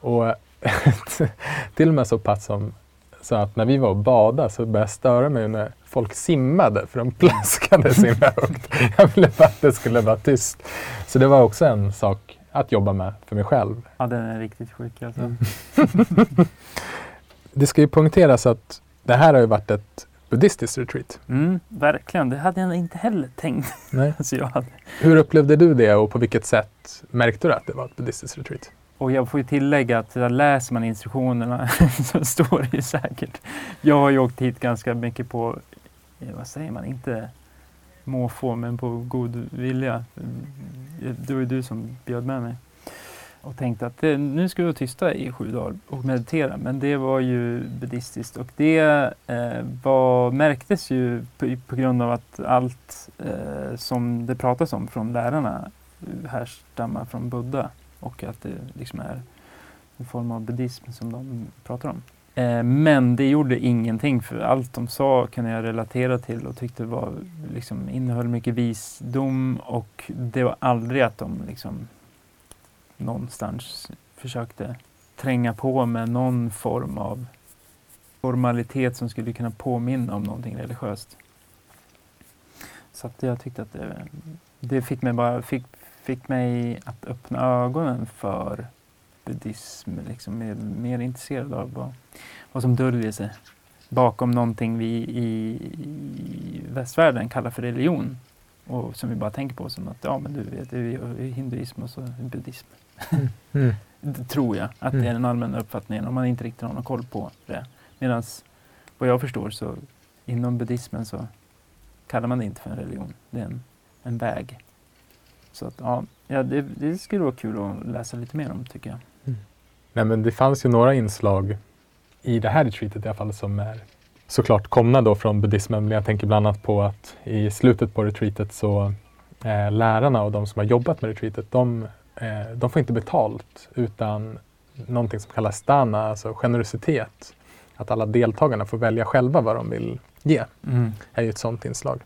Och till och med så pass som så att när vi var och badade så började jag störa mig när folk simmade för de plaskade så himla högt. Jag ville bara att det skulle vara tyst. Så det var också en sak att jobba med för mig själv. Ja, den är riktigt sjuk alltså. Mm. Det ska ju poängteras att det här har ju varit ett buddhistiskt retreat. Mm, verkligen, det hade jag inte heller tänkt. Nej. Alltså jag hade. Hur upplevde du det och på vilket sätt märkte du att det var ett buddhistiskt retreat? Och jag får ju tillägga att där läser man instruktionerna så står det ju säkert. Jag har ju åkt hit ganska mycket på, eh, vad säger man, inte måfå men på god vilja. Mm, det var ju du som bjöd med mig. Och tänkte att det, nu ska vi vara tysta i sju dagar och meditera. Men det var ju buddhistiskt och det eh, var, märktes ju på, på grund av att allt eh, som det pratas om från lärarna eh, härstammar från Buddha och att det liksom är en form av buddhism som de pratar om. Eh, men det gjorde ingenting för allt de sa kunde jag relatera till och tyckte var, liksom, innehöll mycket visdom och det var aldrig att de liksom någonstans försökte tränga på med någon form av formalitet som skulle kunna påminna om någonting religiöst. Så att jag tyckte att det, det fick mig bara fick, fick mig att öppna ögonen för buddhism. Liksom, mer, mer intresserad av vad, vad som döljer sig bakom någonting vi i, i västvärlden kallar för religion. Och som vi bara tänker på som att ja, men du vet, det är hinduism och så buddhism. Mm. Det tror jag att det är den allmänna uppfattningen om man inte riktigt har någon koll på det. Medan vad jag förstår så inom buddhismen så kallar man det inte för en religion. Det är en, en väg. Så att, ja, ja det, det skulle vara kul att läsa lite mer om tycker jag. Nej, men det fanns ju några inslag i det här retreatet i alla fall som är såklart komna då från buddhismen. Men jag tänker bland annat på att i slutet på retreatet så eh, lärarna och de som har jobbat med retreatet, de, eh, de får inte betalt utan någonting som kallas stana, alltså generositet. Att alla deltagarna får välja själva vad de vill ge, är ju ett sådant inslag.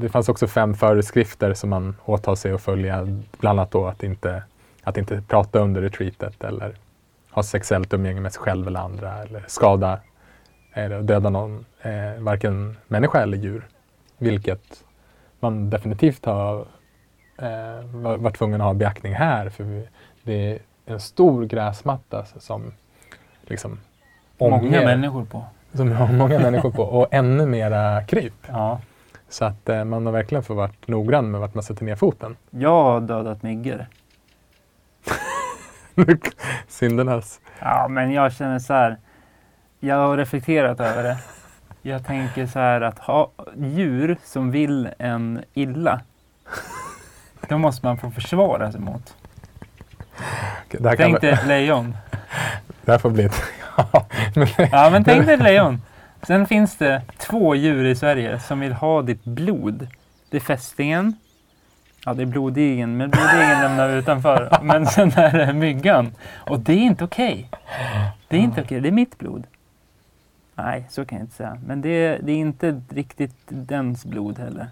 Det fanns också fem föreskrifter som man åtar sig att följa, bland annat då att inte, att inte prata under retreatet eller ha sexuellt umgänge med sig själv eller andra eller skada eller döda någon, eh, varken människa eller djur. Vilket man definitivt har eh, var- varit tvungen att ha beaktning här för vi, det är en stor gräsmatta som liksom Många omger- människor på. som har många människor på och ännu mera kryp. Ja. Så att eh, man har verkligen fått varit noggrann med vart man sätter ner foten. Jag har dödat myggor. Syndernas. Ja, men jag känner så här. Jag har reflekterat över det. Jag tänker så här att ha djur som vill en illa. Då måste man få försvara sig mot. Tänk dig ett lejon. det här får bli ett... ja, men, Ja, men tänk dig ett lejon. Sen finns det två djur i Sverige som vill ha ditt blod. Det är fästingen. Ja, det är blodigen, men blodigen lämnar vi utanför. Men sen är det myggan. Och det är inte okej. Det är inte okej. Det är mitt blod. Nej, så kan jag inte säga. Men det, är- det är inte riktigt dens blod heller.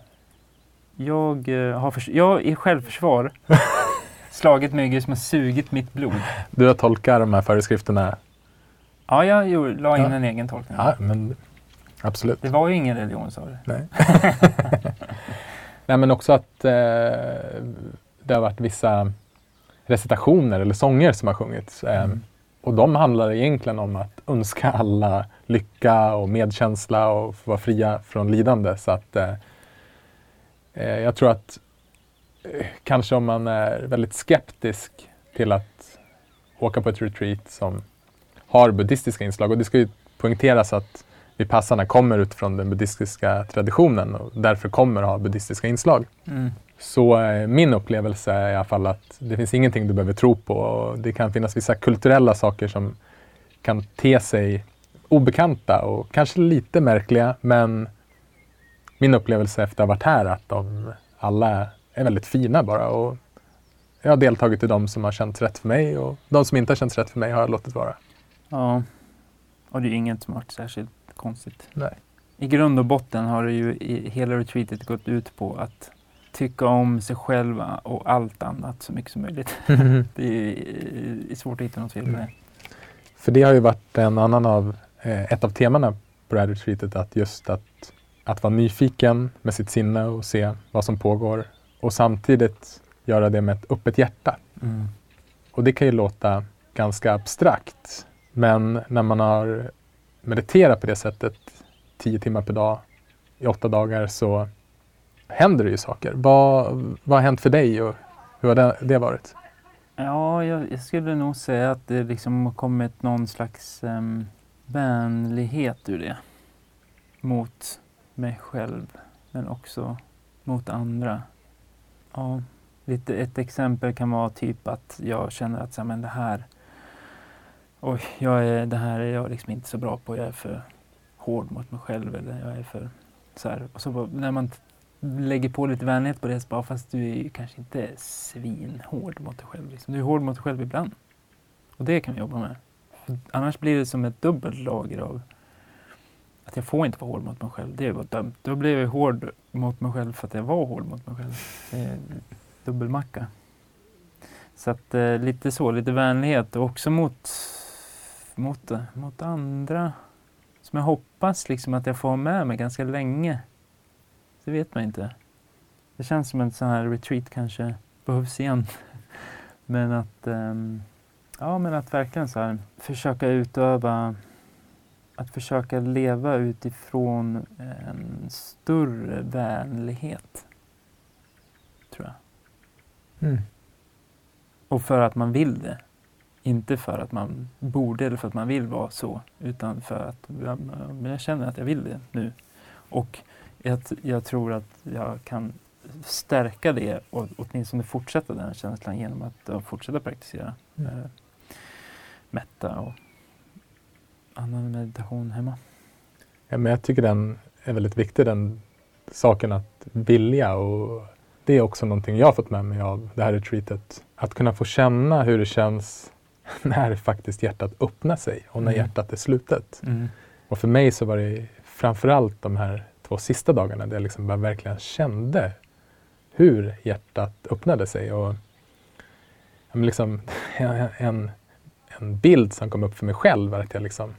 Jag, eh, har förs- jag i självförsvar slagit myggor som har sugit mitt blod. Du har tolkat de här föreskrifterna? Ja, jag gjorde, la in Ja. en egen tolkning. Ja, men absolut. Det var ju ingen religion sa du. Nej. Nej, men också att eh, det har varit vissa recitationer eller sånger som har sjungits. Eh, Mm. Och de handlar egentligen om att önska alla lycka och medkänsla och få vara fria från lidande. Så att eh, eh, jag tror att eh, kanske om man är väldigt skeptisk till att åka på ett retreat som har buddhistiska inslag och det ska ju poängteras att Vipassana kommer utifrån den buddhistiska traditionen och därför kommer ha buddhistiska inslag. Mm. Så eh, min upplevelse är i alla fall att det finns ingenting du behöver tro på. Och det kan finnas vissa kulturella saker som kan te sig obekanta och kanske lite märkliga. Men min upplevelse efter att ha varit här är att de alla är väldigt fina bara. Och jag har deltagit i de som har känts rätt för mig och de som inte har känts rätt för mig har jag låtit vara. Ja. Och det är inget som varit särskilt konstigt. Nej. I grund och botten har det ju i hela retreatet gått ut på att tycka om sig själva och allt annat så mycket som möjligt. Det är, är svårt att hitta något fel med det. För det har ju varit en annan av, eh, ett av temana på det här retreatet, att just att, att vara nyfiken med sitt sinne och se vad som pågår och samtidigt göra det med ett öppet hjärta. Mm. Och det kan ju låta ganska abstrakt, men när man har mediterat på det sättet tio timmar per dag i åtta dagar så händer det ju saker. Vad, vad har hänt för dig och hur har det, det varit? Ja, jag, jag skulle nog säga att det liksom har kommit någon slags um, vänlighet ur det. Mot mig själv, men också mot andra. Ja, lite, ett exempel kan vara typ att jag känner att så här, men det här Oj, jag är, det här är jag liksom inte så bra på. Jag är för hård mot mig själv. Eller jag är för så här. Och så bara, när man lägger på lite vänlighet på det så bara, fast du är ju kanske inte svinhård mot dig själv. Liksom. Du är hård mot dig själv ibland. Och det kan vi jobba med. För annars blir det som ett dubbelt lager av att jag får inte vara hård mot mig själv. Det var dumt. Då blev jag hård mot mig själv för att jag var hård mot mig själv. Det är dubbelmacka. Så att eh, lite så, lite vänlighet och också mot, mot, mot andra som jag hoppas liksom att jag får ha med mig ganska länge. Det vet man inte. Det känns som en sån här retreat kanske behövs igen. Men att, ehm, ja, men att verkligen så här, försöka utöva, att försöka leva utifrån en större vänlighet. Tror jag. Och för att man vill det. Inte för att man borde eller för att man vill vara så. Utan för att jag känner att jag vill det nu. Och jag, jag tror att jag kan stärka det och åtminstone fortsätta den känslan genom att fortsätta praktisera Mm. eh, metta och annan meditation hemma. Ja, men jag tycker den är väldigt viktig, den saken att vilja. Och det är också någonting jag har fått med mig av det här retreatet. Att kunna få känna hur det känns när faktiskt hjärtat öppnar sig och när Mm. hjärtat är slutet. Och för mig så var det framförallt de här två sista dagarna där jag liksom bara verkligen kände hur hjärtat öppnade sig. Och liksom, en, en bild som kom upp för mig själv var att jag liksom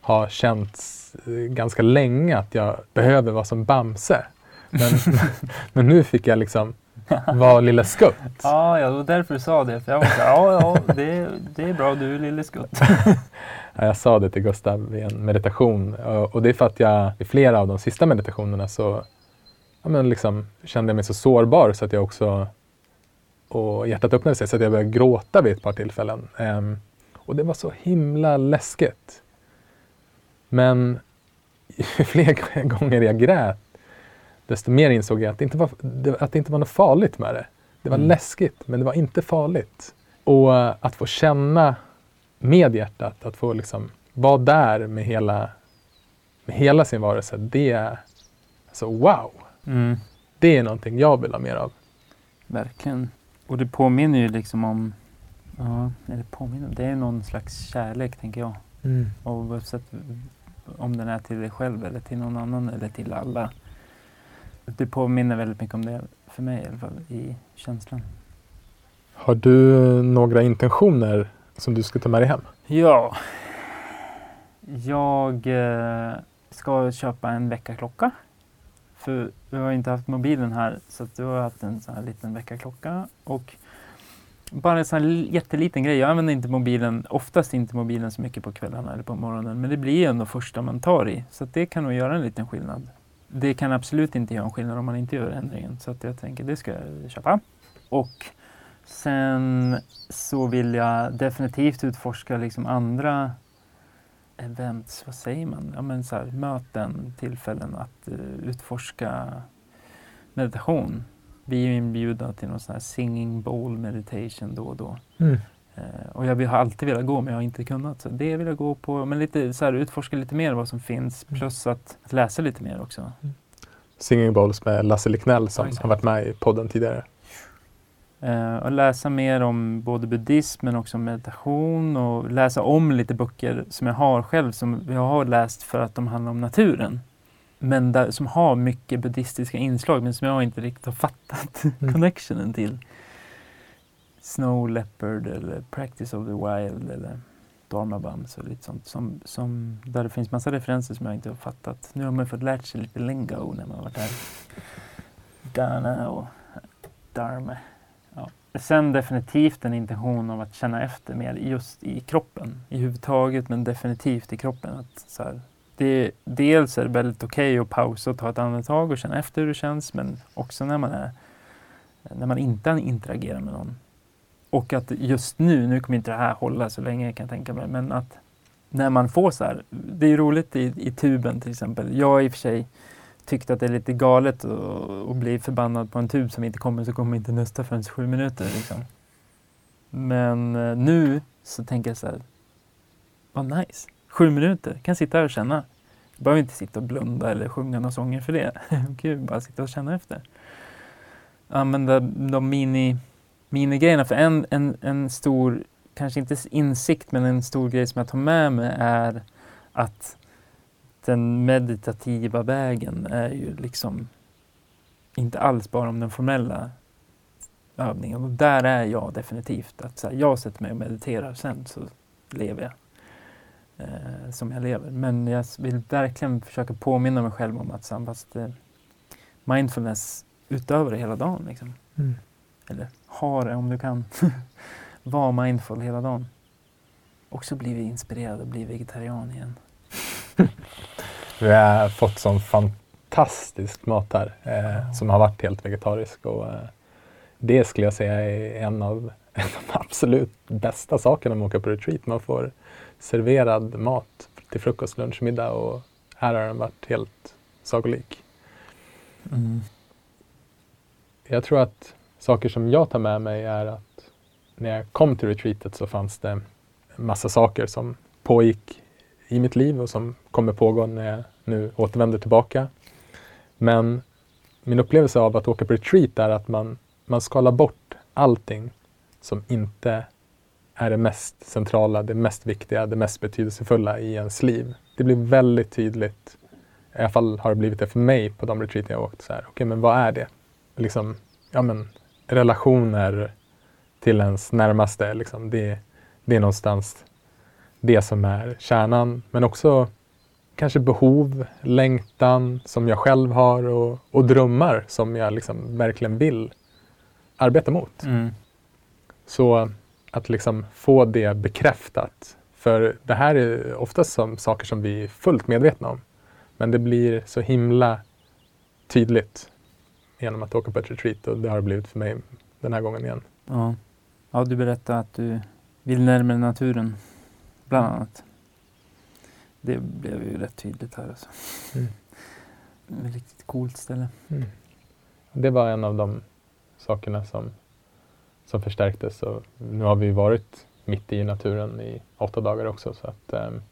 har känt eh, ganska länge att jag behöver vara som Bamse. Men, men nu fick jag liksom vara Lille Skutt. Ja, ja, det var därför du sa det. För jag var så, ja, ja, det, det är bra, du är lille skutt. Ja, jag sa det till Gustav i en meditation och det är för att jag i flera av de sista meditationerna så ja, men liksom, kände jag mig så sårbar så att jag också och hjärtat öppnade sig så att jag började gråta vid ett par tillfällen. Ehm, och det var så himla läskigt. Men ju fler gånger jag grät desto mer insåg jag att det inte var, att det inte var något farligt med det. Det var Mm. läskigt men det var inte farligt. Och eh, att få känna med hjärtat, att få liksom vara där med hela, med hela sin varelse, det är alltså wow! Mm, Det är någonting jag vill ha mer av. verkligen. Och det påminner ju liksom om, ja, eller påminner, det är någon slags kärlek tänker jag. Oavsett om den är till dig själv eller till någon annan eller till alla. Det påminner väldigt mycket om det för mig i alla fall, i känslan. Har du några intentioner som du ska ta med dig hem? Ja. Jag eh, ska köpa en väckarklocka. För vi har inte haft mobilen här så du har haft en sån här liten väckarklocka. Och bara en sån här jätteliten grej. Jag använder inte mobilen, oftast inte mobilen så mycket på kvällarna eller på morgonen. Men det blir ju ändå första man tar i. Så det kan nog göra en liten skillnad. Det kan absolut inte göra en skillnad om man inte gör ändringen. Så att jag tänker det ska jag köpa. Och sen så vill jag definitivt utforska liksom andra events, vad säger man? Ja, men så här, möten, tillfällen att uh, utforska meditation. Vi är inbjudna till någon sån här singing bowl meditation då och då. Mm. Uh, och jag har alltid velat gå men jag har inte kunnat. Så det vill jag gå på. Men lite så här, utforska lite mer vad som finns Mm. plus att, att läsa lite mer också. Singing Bowls med Lasse Liknell som Ja, har varit med i podden tidigare. Uh, och läsa mer om både buddhism men också meditation och läsa om lite böcker som jag har själv som jag har läst för att de handlar om naturen. Men där, som har mycket buddhistiska inslag men som jag inte riktigt har fattat Mm. connectionen till. Snow Leopard eller Practice of the Wild eller Dharma Bums och lite sånt som, som, där det finns massa referenser som jag inte har fattat. Nu har man fått lärt sig lite lingo när man varit där. Dana och Dharma. Ja. Sen definitivt en intention av att känna efter mer just i kroppen, i huvudtaget men definitivt i kroppen. Att så här, det, dels är det väldigt okej att pausa och ta ett andetag och känna efter hur det känns men också när man, är, när man inte interagerar med någon. Och att just nu, nu kommer inte det här hålla så länge kan jag tänka mig, men att när man får så här, det är roligt i, i tuben till exempel. Jag har i och för sig tyckt att det är lite galet att, bli förbannad på en tub som inte kommer så kommer inte nästa förrän sju minuter. Liksom. Men eh, nu så tänker jag så här, vad nice, sju minuter, kan sitta här och känna. Jag behöver inte sitta och blunda eller sjunga några sånger för det. Gud, bara sitta och känna efter. Använda de mini, minigrejerna, för en, en, en stor, kanske inte insikt, men en stor grej som jag tar med mig är att den meditativa vägen är ju liksom inte alls bara om den formella övningen. Och där är jag definitivt. Att så här, jag sätter mig och mediterar, sen så lever jag eh, som jag lever. Men jag vill verkligen försöka påminna mig själv om att så här, fast, eh, mindfulness utöver det hela dagen. Liksom. Mm. Eller ha det om du kan. Var mindful hela dagen. Också blivit inspirerad och bli vegetarian igen. Vi har fått sån fantastisk mat här eh, som har varit helt vegetarisk. Och, eh, det skulle jag säga är en av de absolut bästa sakerna med att åka på retreat. Man får serverad mat till frukost, lunch, middag och här har den varit helt sagolik. Mm. Jag tror att saker som jag tar med mig är att när jag kom till retreatet så fanns det massa saker som pågick i mitt liv och som kommer pågå när jag nu återvänder tillbaka. Men min upplevelse av att åka på retreat är att man, man skalar bort allting som inte är det mest centrala, det mest viktiga, det mest betydelsefulla i ens liv. Det blir väldigt tydligt, i alla fall har det blivit det för mig på de retreat jag har åkt. Så här, Okej, men vad är det? Liksom, ja, men, relationer till ens närmaste, liksom, det, det är någonstans det som är kärnan. Men också kanske behov, längtan som jag själv har och, och drömmar som jag liksom verkligen vill arbeta mot. Mm. Så att liksom få det bekräftat. För det här är oftast som saker som vi är fullt medvetna om. Men det blir så himla tydligt genom att åka på ett retreat och det har det blivit för mig den här gången igen. Ja. ja, du berättade att du vill närmare naturen, bland annat. Det blev ju rätt tydligt här. Alltså. Mm. Ett riktigt coolt ställe. Det var en av de sakerna som, som förstärktes. Och nu har vi varit mitt i naturen i åtta dagar också. Så att, ehm,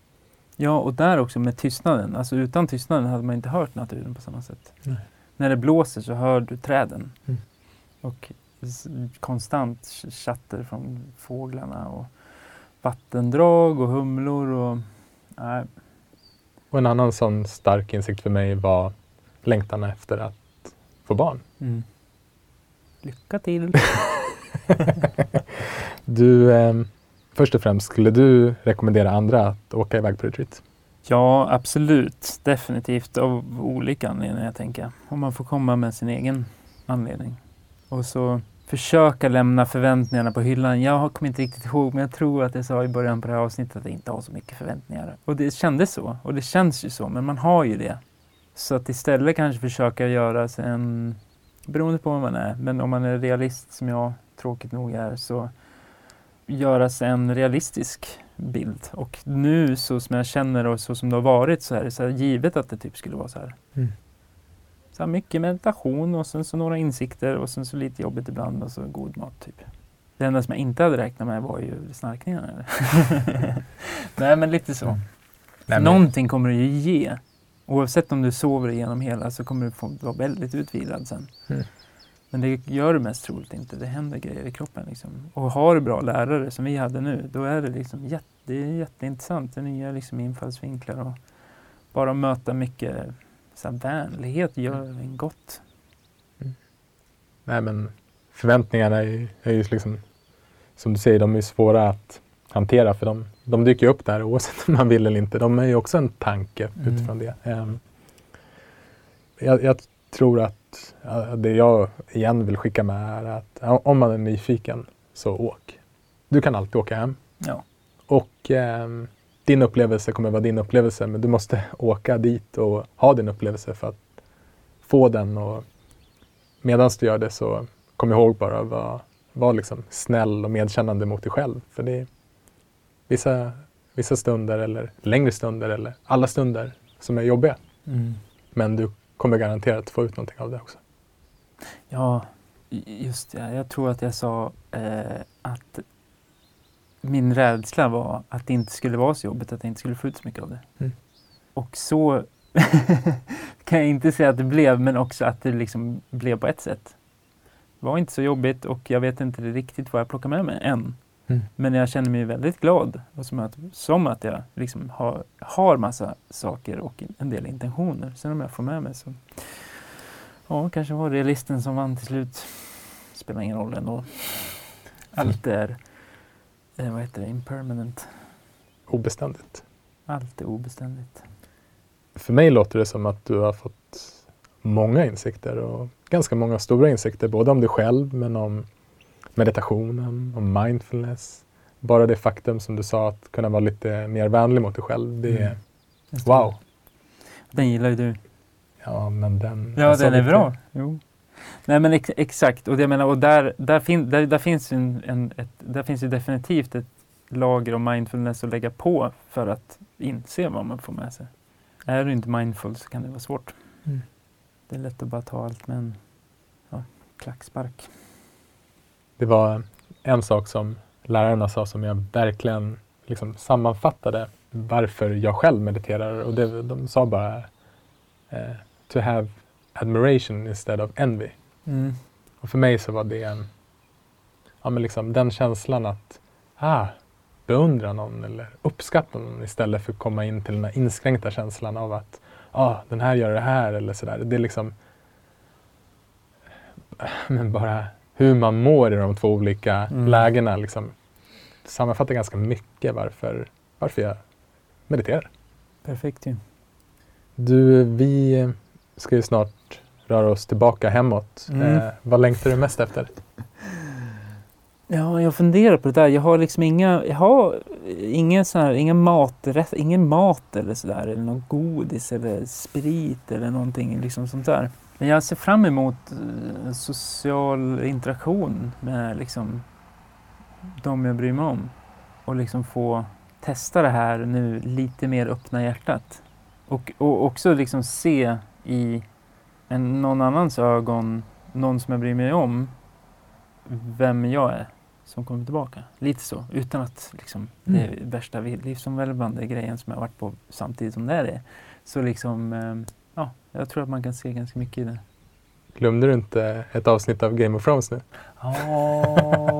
Ja, och där också med tystnaden. Alltså utan tystnaden hade man inte hört naturen på samma sätt. Nej. När det blåser så hör du träden. Mm. Och konstant ch- chatter från fåglarna och vattendrag och humlor och... Nej, och en annan sån stark insikt för mig var längtan efter att få barn. Mm. Lycka till! Du, eh, först och främst, skulle du rekommendera andra att åka iväg på retreat? Ja, absolut. Definitivt av olika anledningar, jag tänker Om man får komma med sin egen anledning. Och så försöka lämna förväntningarna på hyllan. Jag kommer inte riktigt ihåg, men jag tror att jag sa i början på det här avsnittet att jag inte har så mycket förväntningar. Och det kändes så, och det känns ju så, men man har ju det. Så att istället kanske försöka göra sig en, beroende på vad man är, men om man är realist som jag tråkigt nog är, så göra sig en realistisk bild. Och nu så som jag känner och så som det har varit så är det så givet att det typ skulle vara så här. Mm. Så här mycket meditation och sen så några insikter och sen så lite jobbigt ibland och så god mat typ. Det enda som jag inte hade räknat med var ju snarkningarna. Nej men lite så. Mm. Nej, men- Någonting kommer det ju ge. Oavsett om du sover igenom hela så kommer du få vara väldigt utvilad sen. Mm. Men det gör du mest troligt inte. Det händer grejer i kroppen. Liksom. Och har du bra lärare som vi hade nu, då är det liksom jätte, det är jätteintressant. Det är nya liksom infallsvinklar och bara möta mycket så här, vänlighet gör en gott. Nej, men förväntningarna är ju, är ju liksom, som du säger, de är svåra att hantera för de, de dyker upp där oavsett om man vill eller inte. De är ju också en tanke Mm. utifrån det. Ehm, jag, jag tror att det jag igen vill skicka med är att om man är nyfiken så åk. Du kan alltid åka hem Ja. och ehm, din upplevelse kommer vara din upplevelse men du måste åka dit och ha din upplevelse för att få den och medan du gör det så kom ihåg bara att vara, vara liksom snäll och medkännande mot dig själv. För det vissa, vissa stunder eller längre stunder eller alla stunder som är jobbiga. Mm. Men du kommer garanterat få ut någonting av det också. Ja, just det. Jag tror att jag sa eh, att min rädsla var att det inte skulle vara så jobbigt, att jag inte skulle få ut så mycket av det. Mm. Och så kan jag inte säga att det blev, men också att det liksom blev på ett sätt. Det var inte så jobbigt och jag vet inte riktigt vad jag plockar med mig än. Mm. Men jag känner mig väldigt glad och som att, som att jag liksom har, har massa saker och en del intentioner. Sen om jag får med mig så Ja, kanske var realisten som vann till slut. Spelar ingen roll ändå. Allt är, eh, vad heter det, impermanent. Obeständigt. Allt är obeständigt. För mig låter det som att du har fått många insikter och ganska många stora insikter, både om dig själv men om meditationen, om mindfulness. Bara det faktum som du sa att kunna vara lite mer vänlig mot dig själv. Det är Mm. Just det. wow. Den gillar ju du. Ja, men den... Ja, den är lite- bra. Jo. Nej men ex exakt, och, det jag menar, och där, där, fin där, där, finns en, en, ett, där finns ju definitivt ett lager av mindfulness att lägga på för att inse vad man får med sig. Är du inte mindful så kan det vara svårt. Mm. Det är lätt att bara ta allt med en ja, klackspark. Det var en sak som lärarna sa som jag verkligen liksom sammanfattade varför jag själv mediterar. Och det, de sa bara eh, to have admiration instead of envy. Mm. Och för mig så var det en, ja, men liksom den känslan att ah, beundra någon eller uppskatta någon istället för att komma in till den här inskränkta känslan av att ah, den här gör det här eller sådär. Det är liksom men bara hur man mår i de två olika Mm. lägena liksom, sammanfattar ganska mycket varför, varför jag mediterar. Perfekt ju. Du, vi ska ju snart röra oss tillbaka hemåt. Mm. Eh, vad längtar du mest efter? Ja, jag funderar på det där. Jag har liksom inga, jag har ingen sån här, inga maträtt, ingen mat eller sådär, eller någon godis eller sprit eller någonting liksom sånt där. Men jag ser fram emot eh, social interaktion med liksom de jag bryr mig om. Och liksom få testa det här nu lite mer öppna hjärtat. Och, och också liksom se i en, någon annans ögon, någon som jag bryr mig om, vem jag är som kommer tillbaka. Lite så, utan att liksom, det är värsta livsomvälvande grejen som jag varit på samtidigt som det är det. Så liksom, eh, jag tror att man kan se ganska mycket i det. Glömde du inte ett avsnitt av Game of Thrones nu? Oh.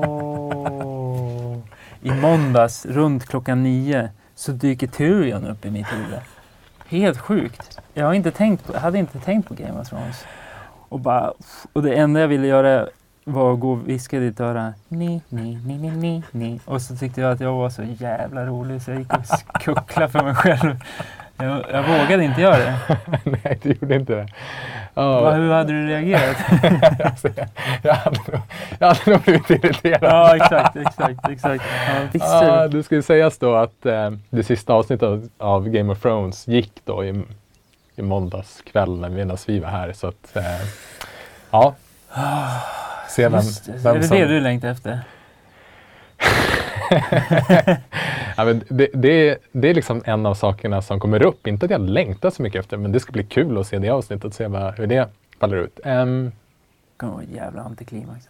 I måndags runt klockan nio så dyker Tyrion upp i mitt huvud. Helt sjukt. Jag, har inte tänkt på, jag hade inte tänkt på Game of Thrones. Och, bara, och det enda jag ville göra var att gå och viska i ditt öra. Ni, ni, ni, ni, ni, ni. Och så tyckte jag att jag var så jävla rolig så jag gick och kucklade för mig själv. Jag, jag vågade inte göra det. Nej, du gjorde inte det. Va, hur hade du reagerat? alltså, jag, jag, hade nog, jag hade nog blivit irriterad. ja, exakt, exakt, exakt. Ja, Ah, det. ju sägas då att eh, det sista avsnittet av, Game of Thrones gick då i, i måndags kväll medan vi var här. Så att, eh, ja. Se vem, det. Är vem det som... det du längtar efter? ja, men det, det, det är liksom en av sakerna som kommer upp. Inte att jag längtar så mycket efter, men det ska bli kul att se det avsnittet och se vad, hur det faller ut. Um, Det kommer vara jävla antiklimax.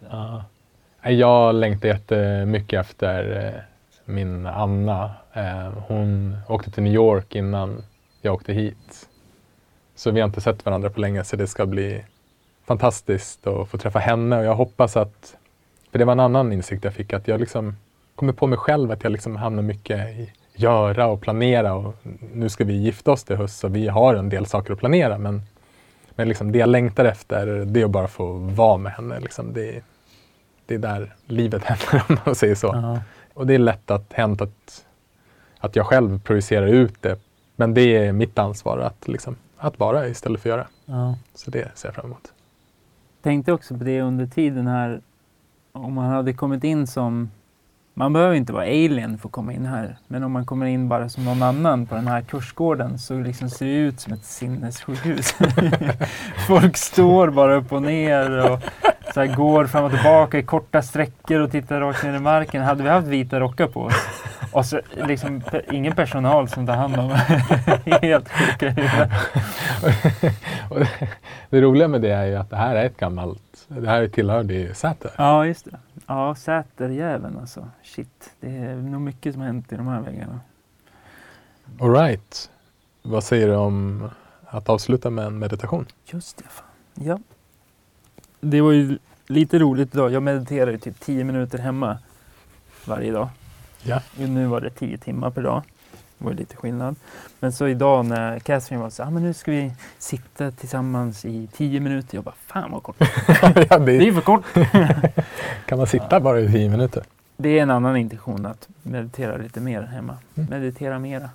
Nej, Jag längtar jättemycket efter eh, min Anna. Eh, Hon åkte till New York innan jag åkte hit. Så vi har inte sett varandra på länge så det ska bli fantastiskt att få träffa henne och jag hoppas att, för det var en annan insikt jag fick, att jag liksom kommer på mig själv att jag liksom hamnar mycket i göra och planera och nu ska vi gifta oss till höst så vi har en del saker att planera men, men liksom det jag längtar efter det är att bara få vara med henne. Liksom det, det är där livet händer om man säger så. Ja. Och det är lätt att hänt att, att jag själv projicerar ut det. Men det är mitt ansvar att, liksom, att vara istället för att göra. Ja. Så det ser jag fram emot. Tänkte också på det under tiden här. Om man hade kommit in som... Man behöver inte vara alien för att komma in här. Men om man kommer in bara som någon annan på den här kursgården så liksom ser det ut som ett sinnessjukhus. Folk står bara upp och ner och så här går fram och tillbaka i korta sträckor och tittar rakt ner i marken. Hade vi haft vita rockar på oss och så liksom ingen personal som tar hand om Helt sjuka det, det roliga med det är ju att det här är ett gammalt, det här tillhörde ju Säter. Ja, just det. Ja, Säterjäveln alltså. Shit, det är nog mycket som har hänt i de här väggarna. All right. Vad säger du om att avsluta med en meditation? Just det, fan. Ja. Det var ju lite roligt idag. Jag mediterar ju typ 10 minuter hemma varje dag. Ja. Nu var det 10 timmar per dag. Det var lite skillnad. Men så idag när Catherine var så ah, men nu ska vi sitta tillsammans i 10 minuter. Jag bara, fan vad kort. ja, Det är det, ju för kort. kan man sitta bara i tio minuter? Det är en annan intention att meditera lite mer hemma. Mm. Meditera mera.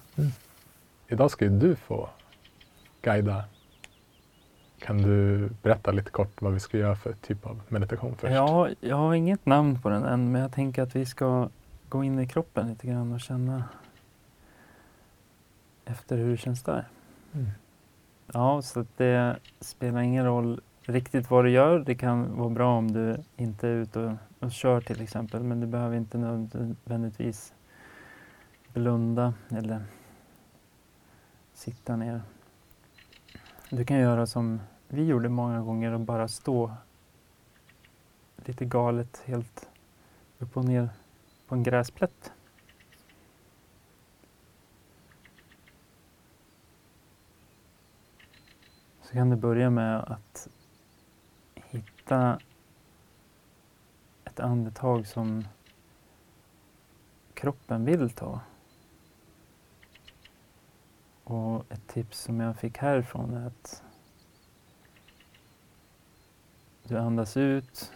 Idag ska ju du få guida. Kan du berätta lite kort vad vi ska göra för typ av meditation först? Ja, jag har inget namn på den än, men jag tänker att vi ska gå in i kroppen lite grann och känna efter hur det känns där. Mm. Ja, så att det spelar ingen roll riktigt vad du gör. Det kan vara bra om du inte är ute och, och kör till exempel, men du behöver inte nödvändigtvis blunda eller sitta ner. Du kan göra som vi gjorde många gånger och bara stå lite galet helt upp och ner på en gräsplätt. Så kan du börja med att hitta ett andetag som kroppen vill ta. Och ett tips som jag fick härifrån är att du andas ut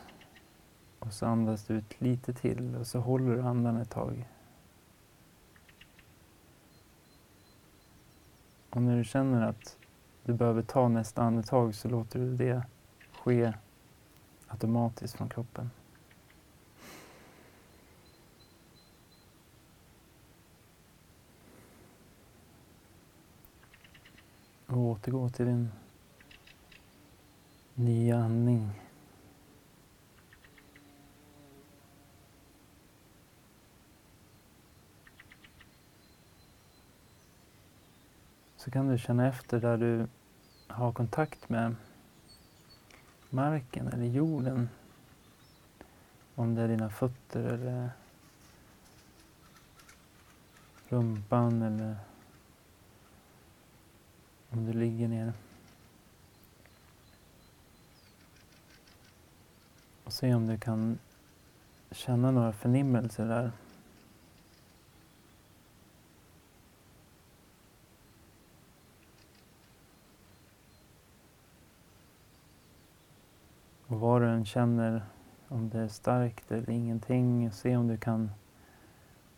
och så andas du ut lite till och så håller du andan ett tag. Och när du känner att du behöver ta nästa andetag så låter du det ske automatiskt från kroppen. Och återgå till din nya andning. Så kan du känna efter där du har kontakt med marken eller jorden. Om det är dina fötter eller rumpan eller om du ligger ner. Och se om du kan känna några förnimmelser där. Och vad du än känner, om det är starkt eller ingenting. Se om du kan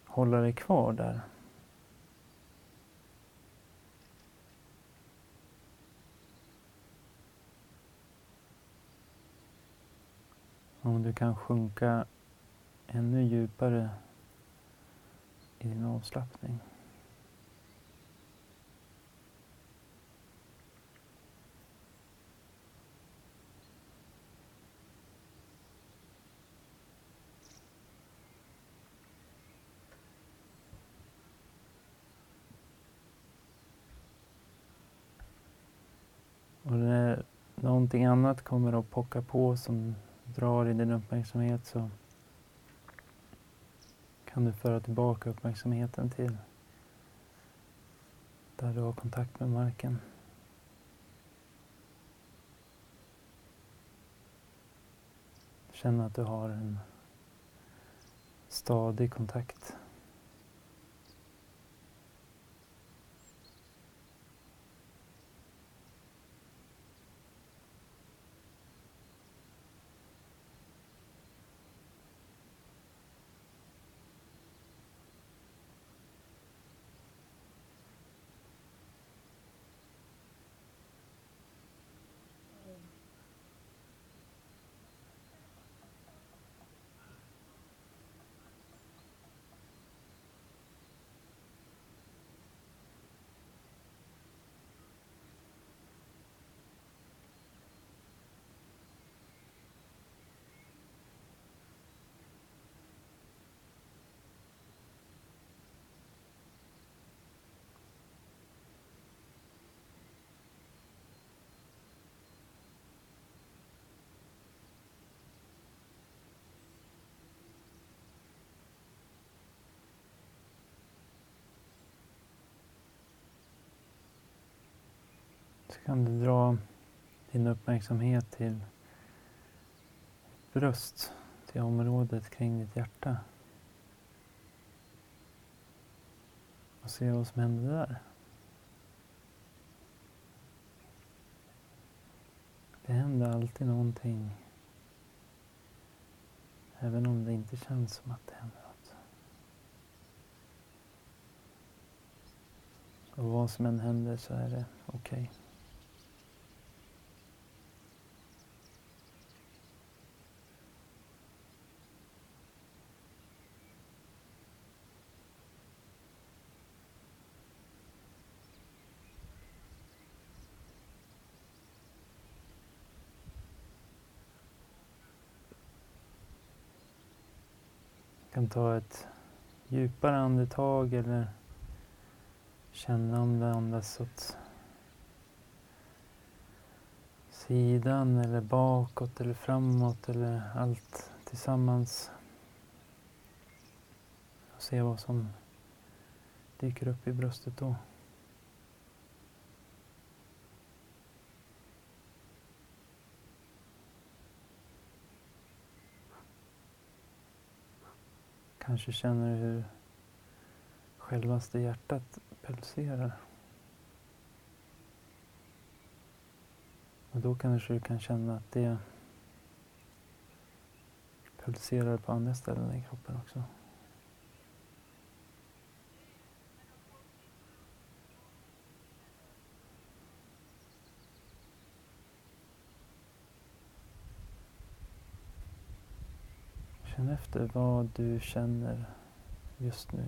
hålla dig kvar där. Om du kan sjunka ännu djupare i din avslappning. Någonting annat kommer att pocka på som drar i din uppmärksamhet så kan du föra tillbaka uppmärksamheten till där du har kontakt med marken. Känn att du har en stadig kontakt. Kan du dra din uppmärksamhet till bröst, till området kring ditt hjärta. Och se vad som händer där. Det händer alltid någonting. Även om det inte känns som att det händer något. Och vad som än händer så är det okej. Okay. Kan ta ett djupare andetag eller känna om det andas åt sidan eller bakåt eller framåt eller allt tillsammans. Och se vad som dyker upp i bröstet då. Kanske känner du hur självaste hjärtat pulserar. Och då kanske du kan känna att det pulserar på andra ställen i kroppen också. Känn efter vad du känner just nu.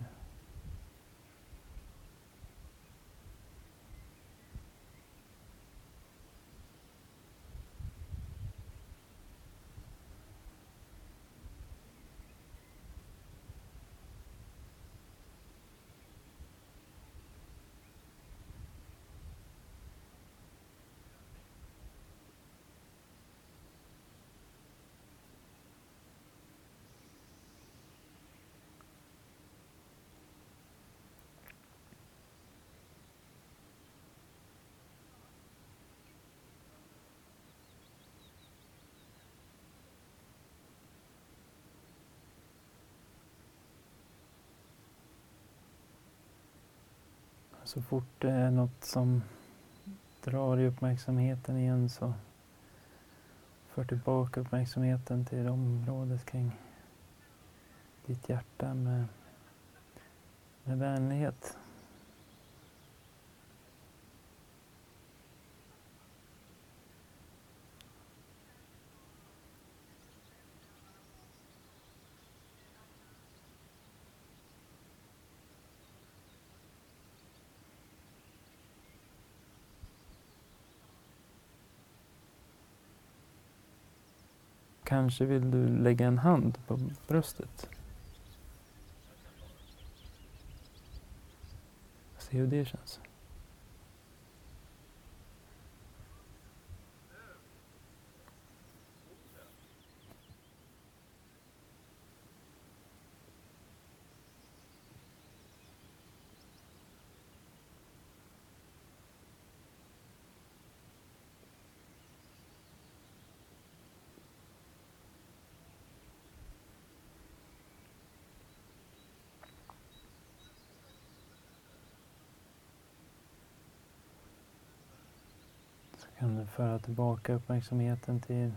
Så fort det är något som drar i uppmärksamheten igen så För tillbaka uppmärksamheten till området kring ditt hjärta med, med vänlighet. Kanske vill du lägga en hand på bröstet. Se hur det känns. Föra tillbaka uppmärksamheten till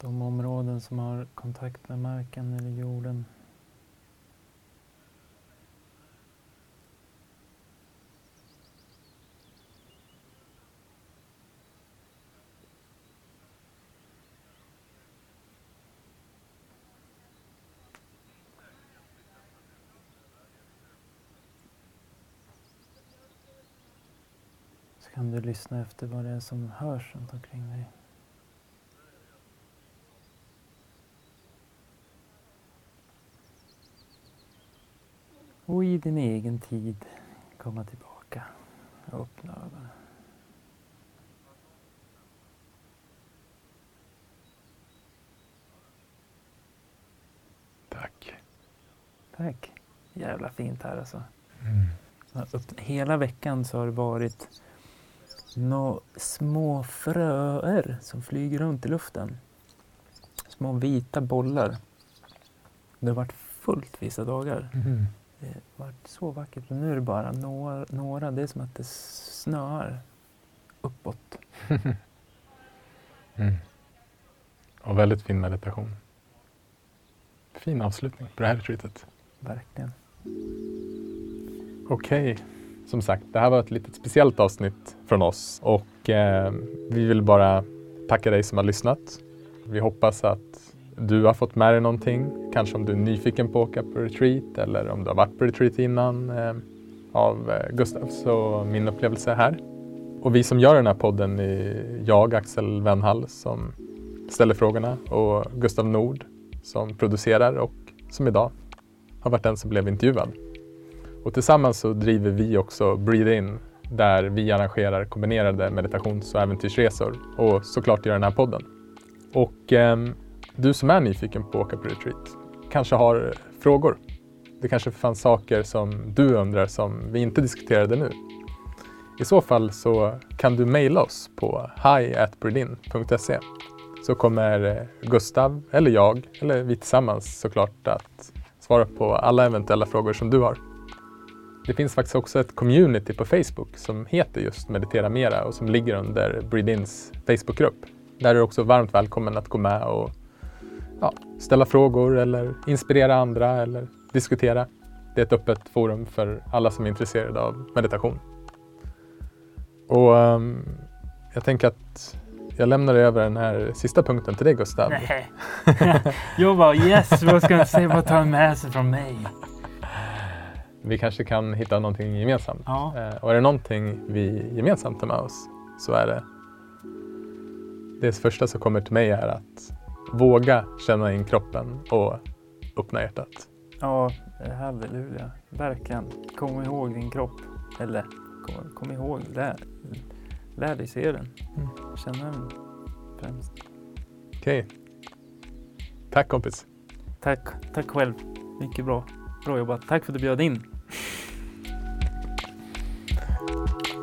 de områden som har kontakt med marken eller jorden. Kan du lyssna efter vad det är som hörs runt omkring dig. Och i din egen tid komma tillbaka och öppna ögonen. Tack. Tack. Jävla fint här alltså. Mm. Hela veckan så har det varit nå små fröer som flyger runt i luften. Små vita bollar. Det har varit fullt vissa dagar. Mm. Det har varit så vackert. Och nu är det bara några, några. Det är som att det snöar uppåt. Mm. Och väldigt fin meditation. Fin avslutning på det här retreatet. Verkligen. Okej, som sagt, det här var ett litet speciellt avsnitt från oss och eh, vi vill bara tacka dig som har lyssnat. Vi hoppas att du har fått med dig någonting, kanske om du är nyfiken på att åka på retreat eller om du har varit på retreat innan eh, av eh, Gustavs och min upplevelse här. Och vi som gör den här podden är jag, Axel Wennhall, som ställer frågorna och Gustav Nord som producerar och som idag har varit den som blev intervjuad. Och tillsammans så driver vi också Breathe In där vi arrangerar kombinerade meditations och äventyrsresor och såklart gör den här podden. Och eh, du som är nyfiken på att åka på retreat kanske har frågor. Det kanske fanns saker som du undrar som vi inte diskuterade nu. I så fall så kan du mejla oss på hi.breathein.se så kommer eh, Gustav eller jag eller vi tillsammans såklart att svara på alla eventuella frågor som du har. Det finns faktiskt också ett community på Facebook som heter just Meditera Mera och som ligger under Breedins Facebookgrupp. Där är du också varmt välkommen att gå med och ja, ställa frågor eller inspirera andra eller diskutera. Det är ett öppet forum för alla som är intresserade av meditation. Och um, jag tänker att jag lämnar över den här sista punkten till dig Gustav. Nej. Jag bara yes, vad ska han säga? Vad tar han med sig från mig? Vi kanske kan hitta någonting gemensamt. Ja. Eh, Och är det någonting vi gemensamt tar med oss så är det det första som kommer till mig är att våga känna in kroppen och öppna hjärtat. Ja, halleluja. Verkligen. Kom ihåg din kropp. Eller kom, kom ihåg, lär, lär dig se den. Mm. Känna den främst. Okej. Tack kompis. Tack, tack själv. Mycket bra. Bra jobbat. Tack för att du bjöd in. ああ。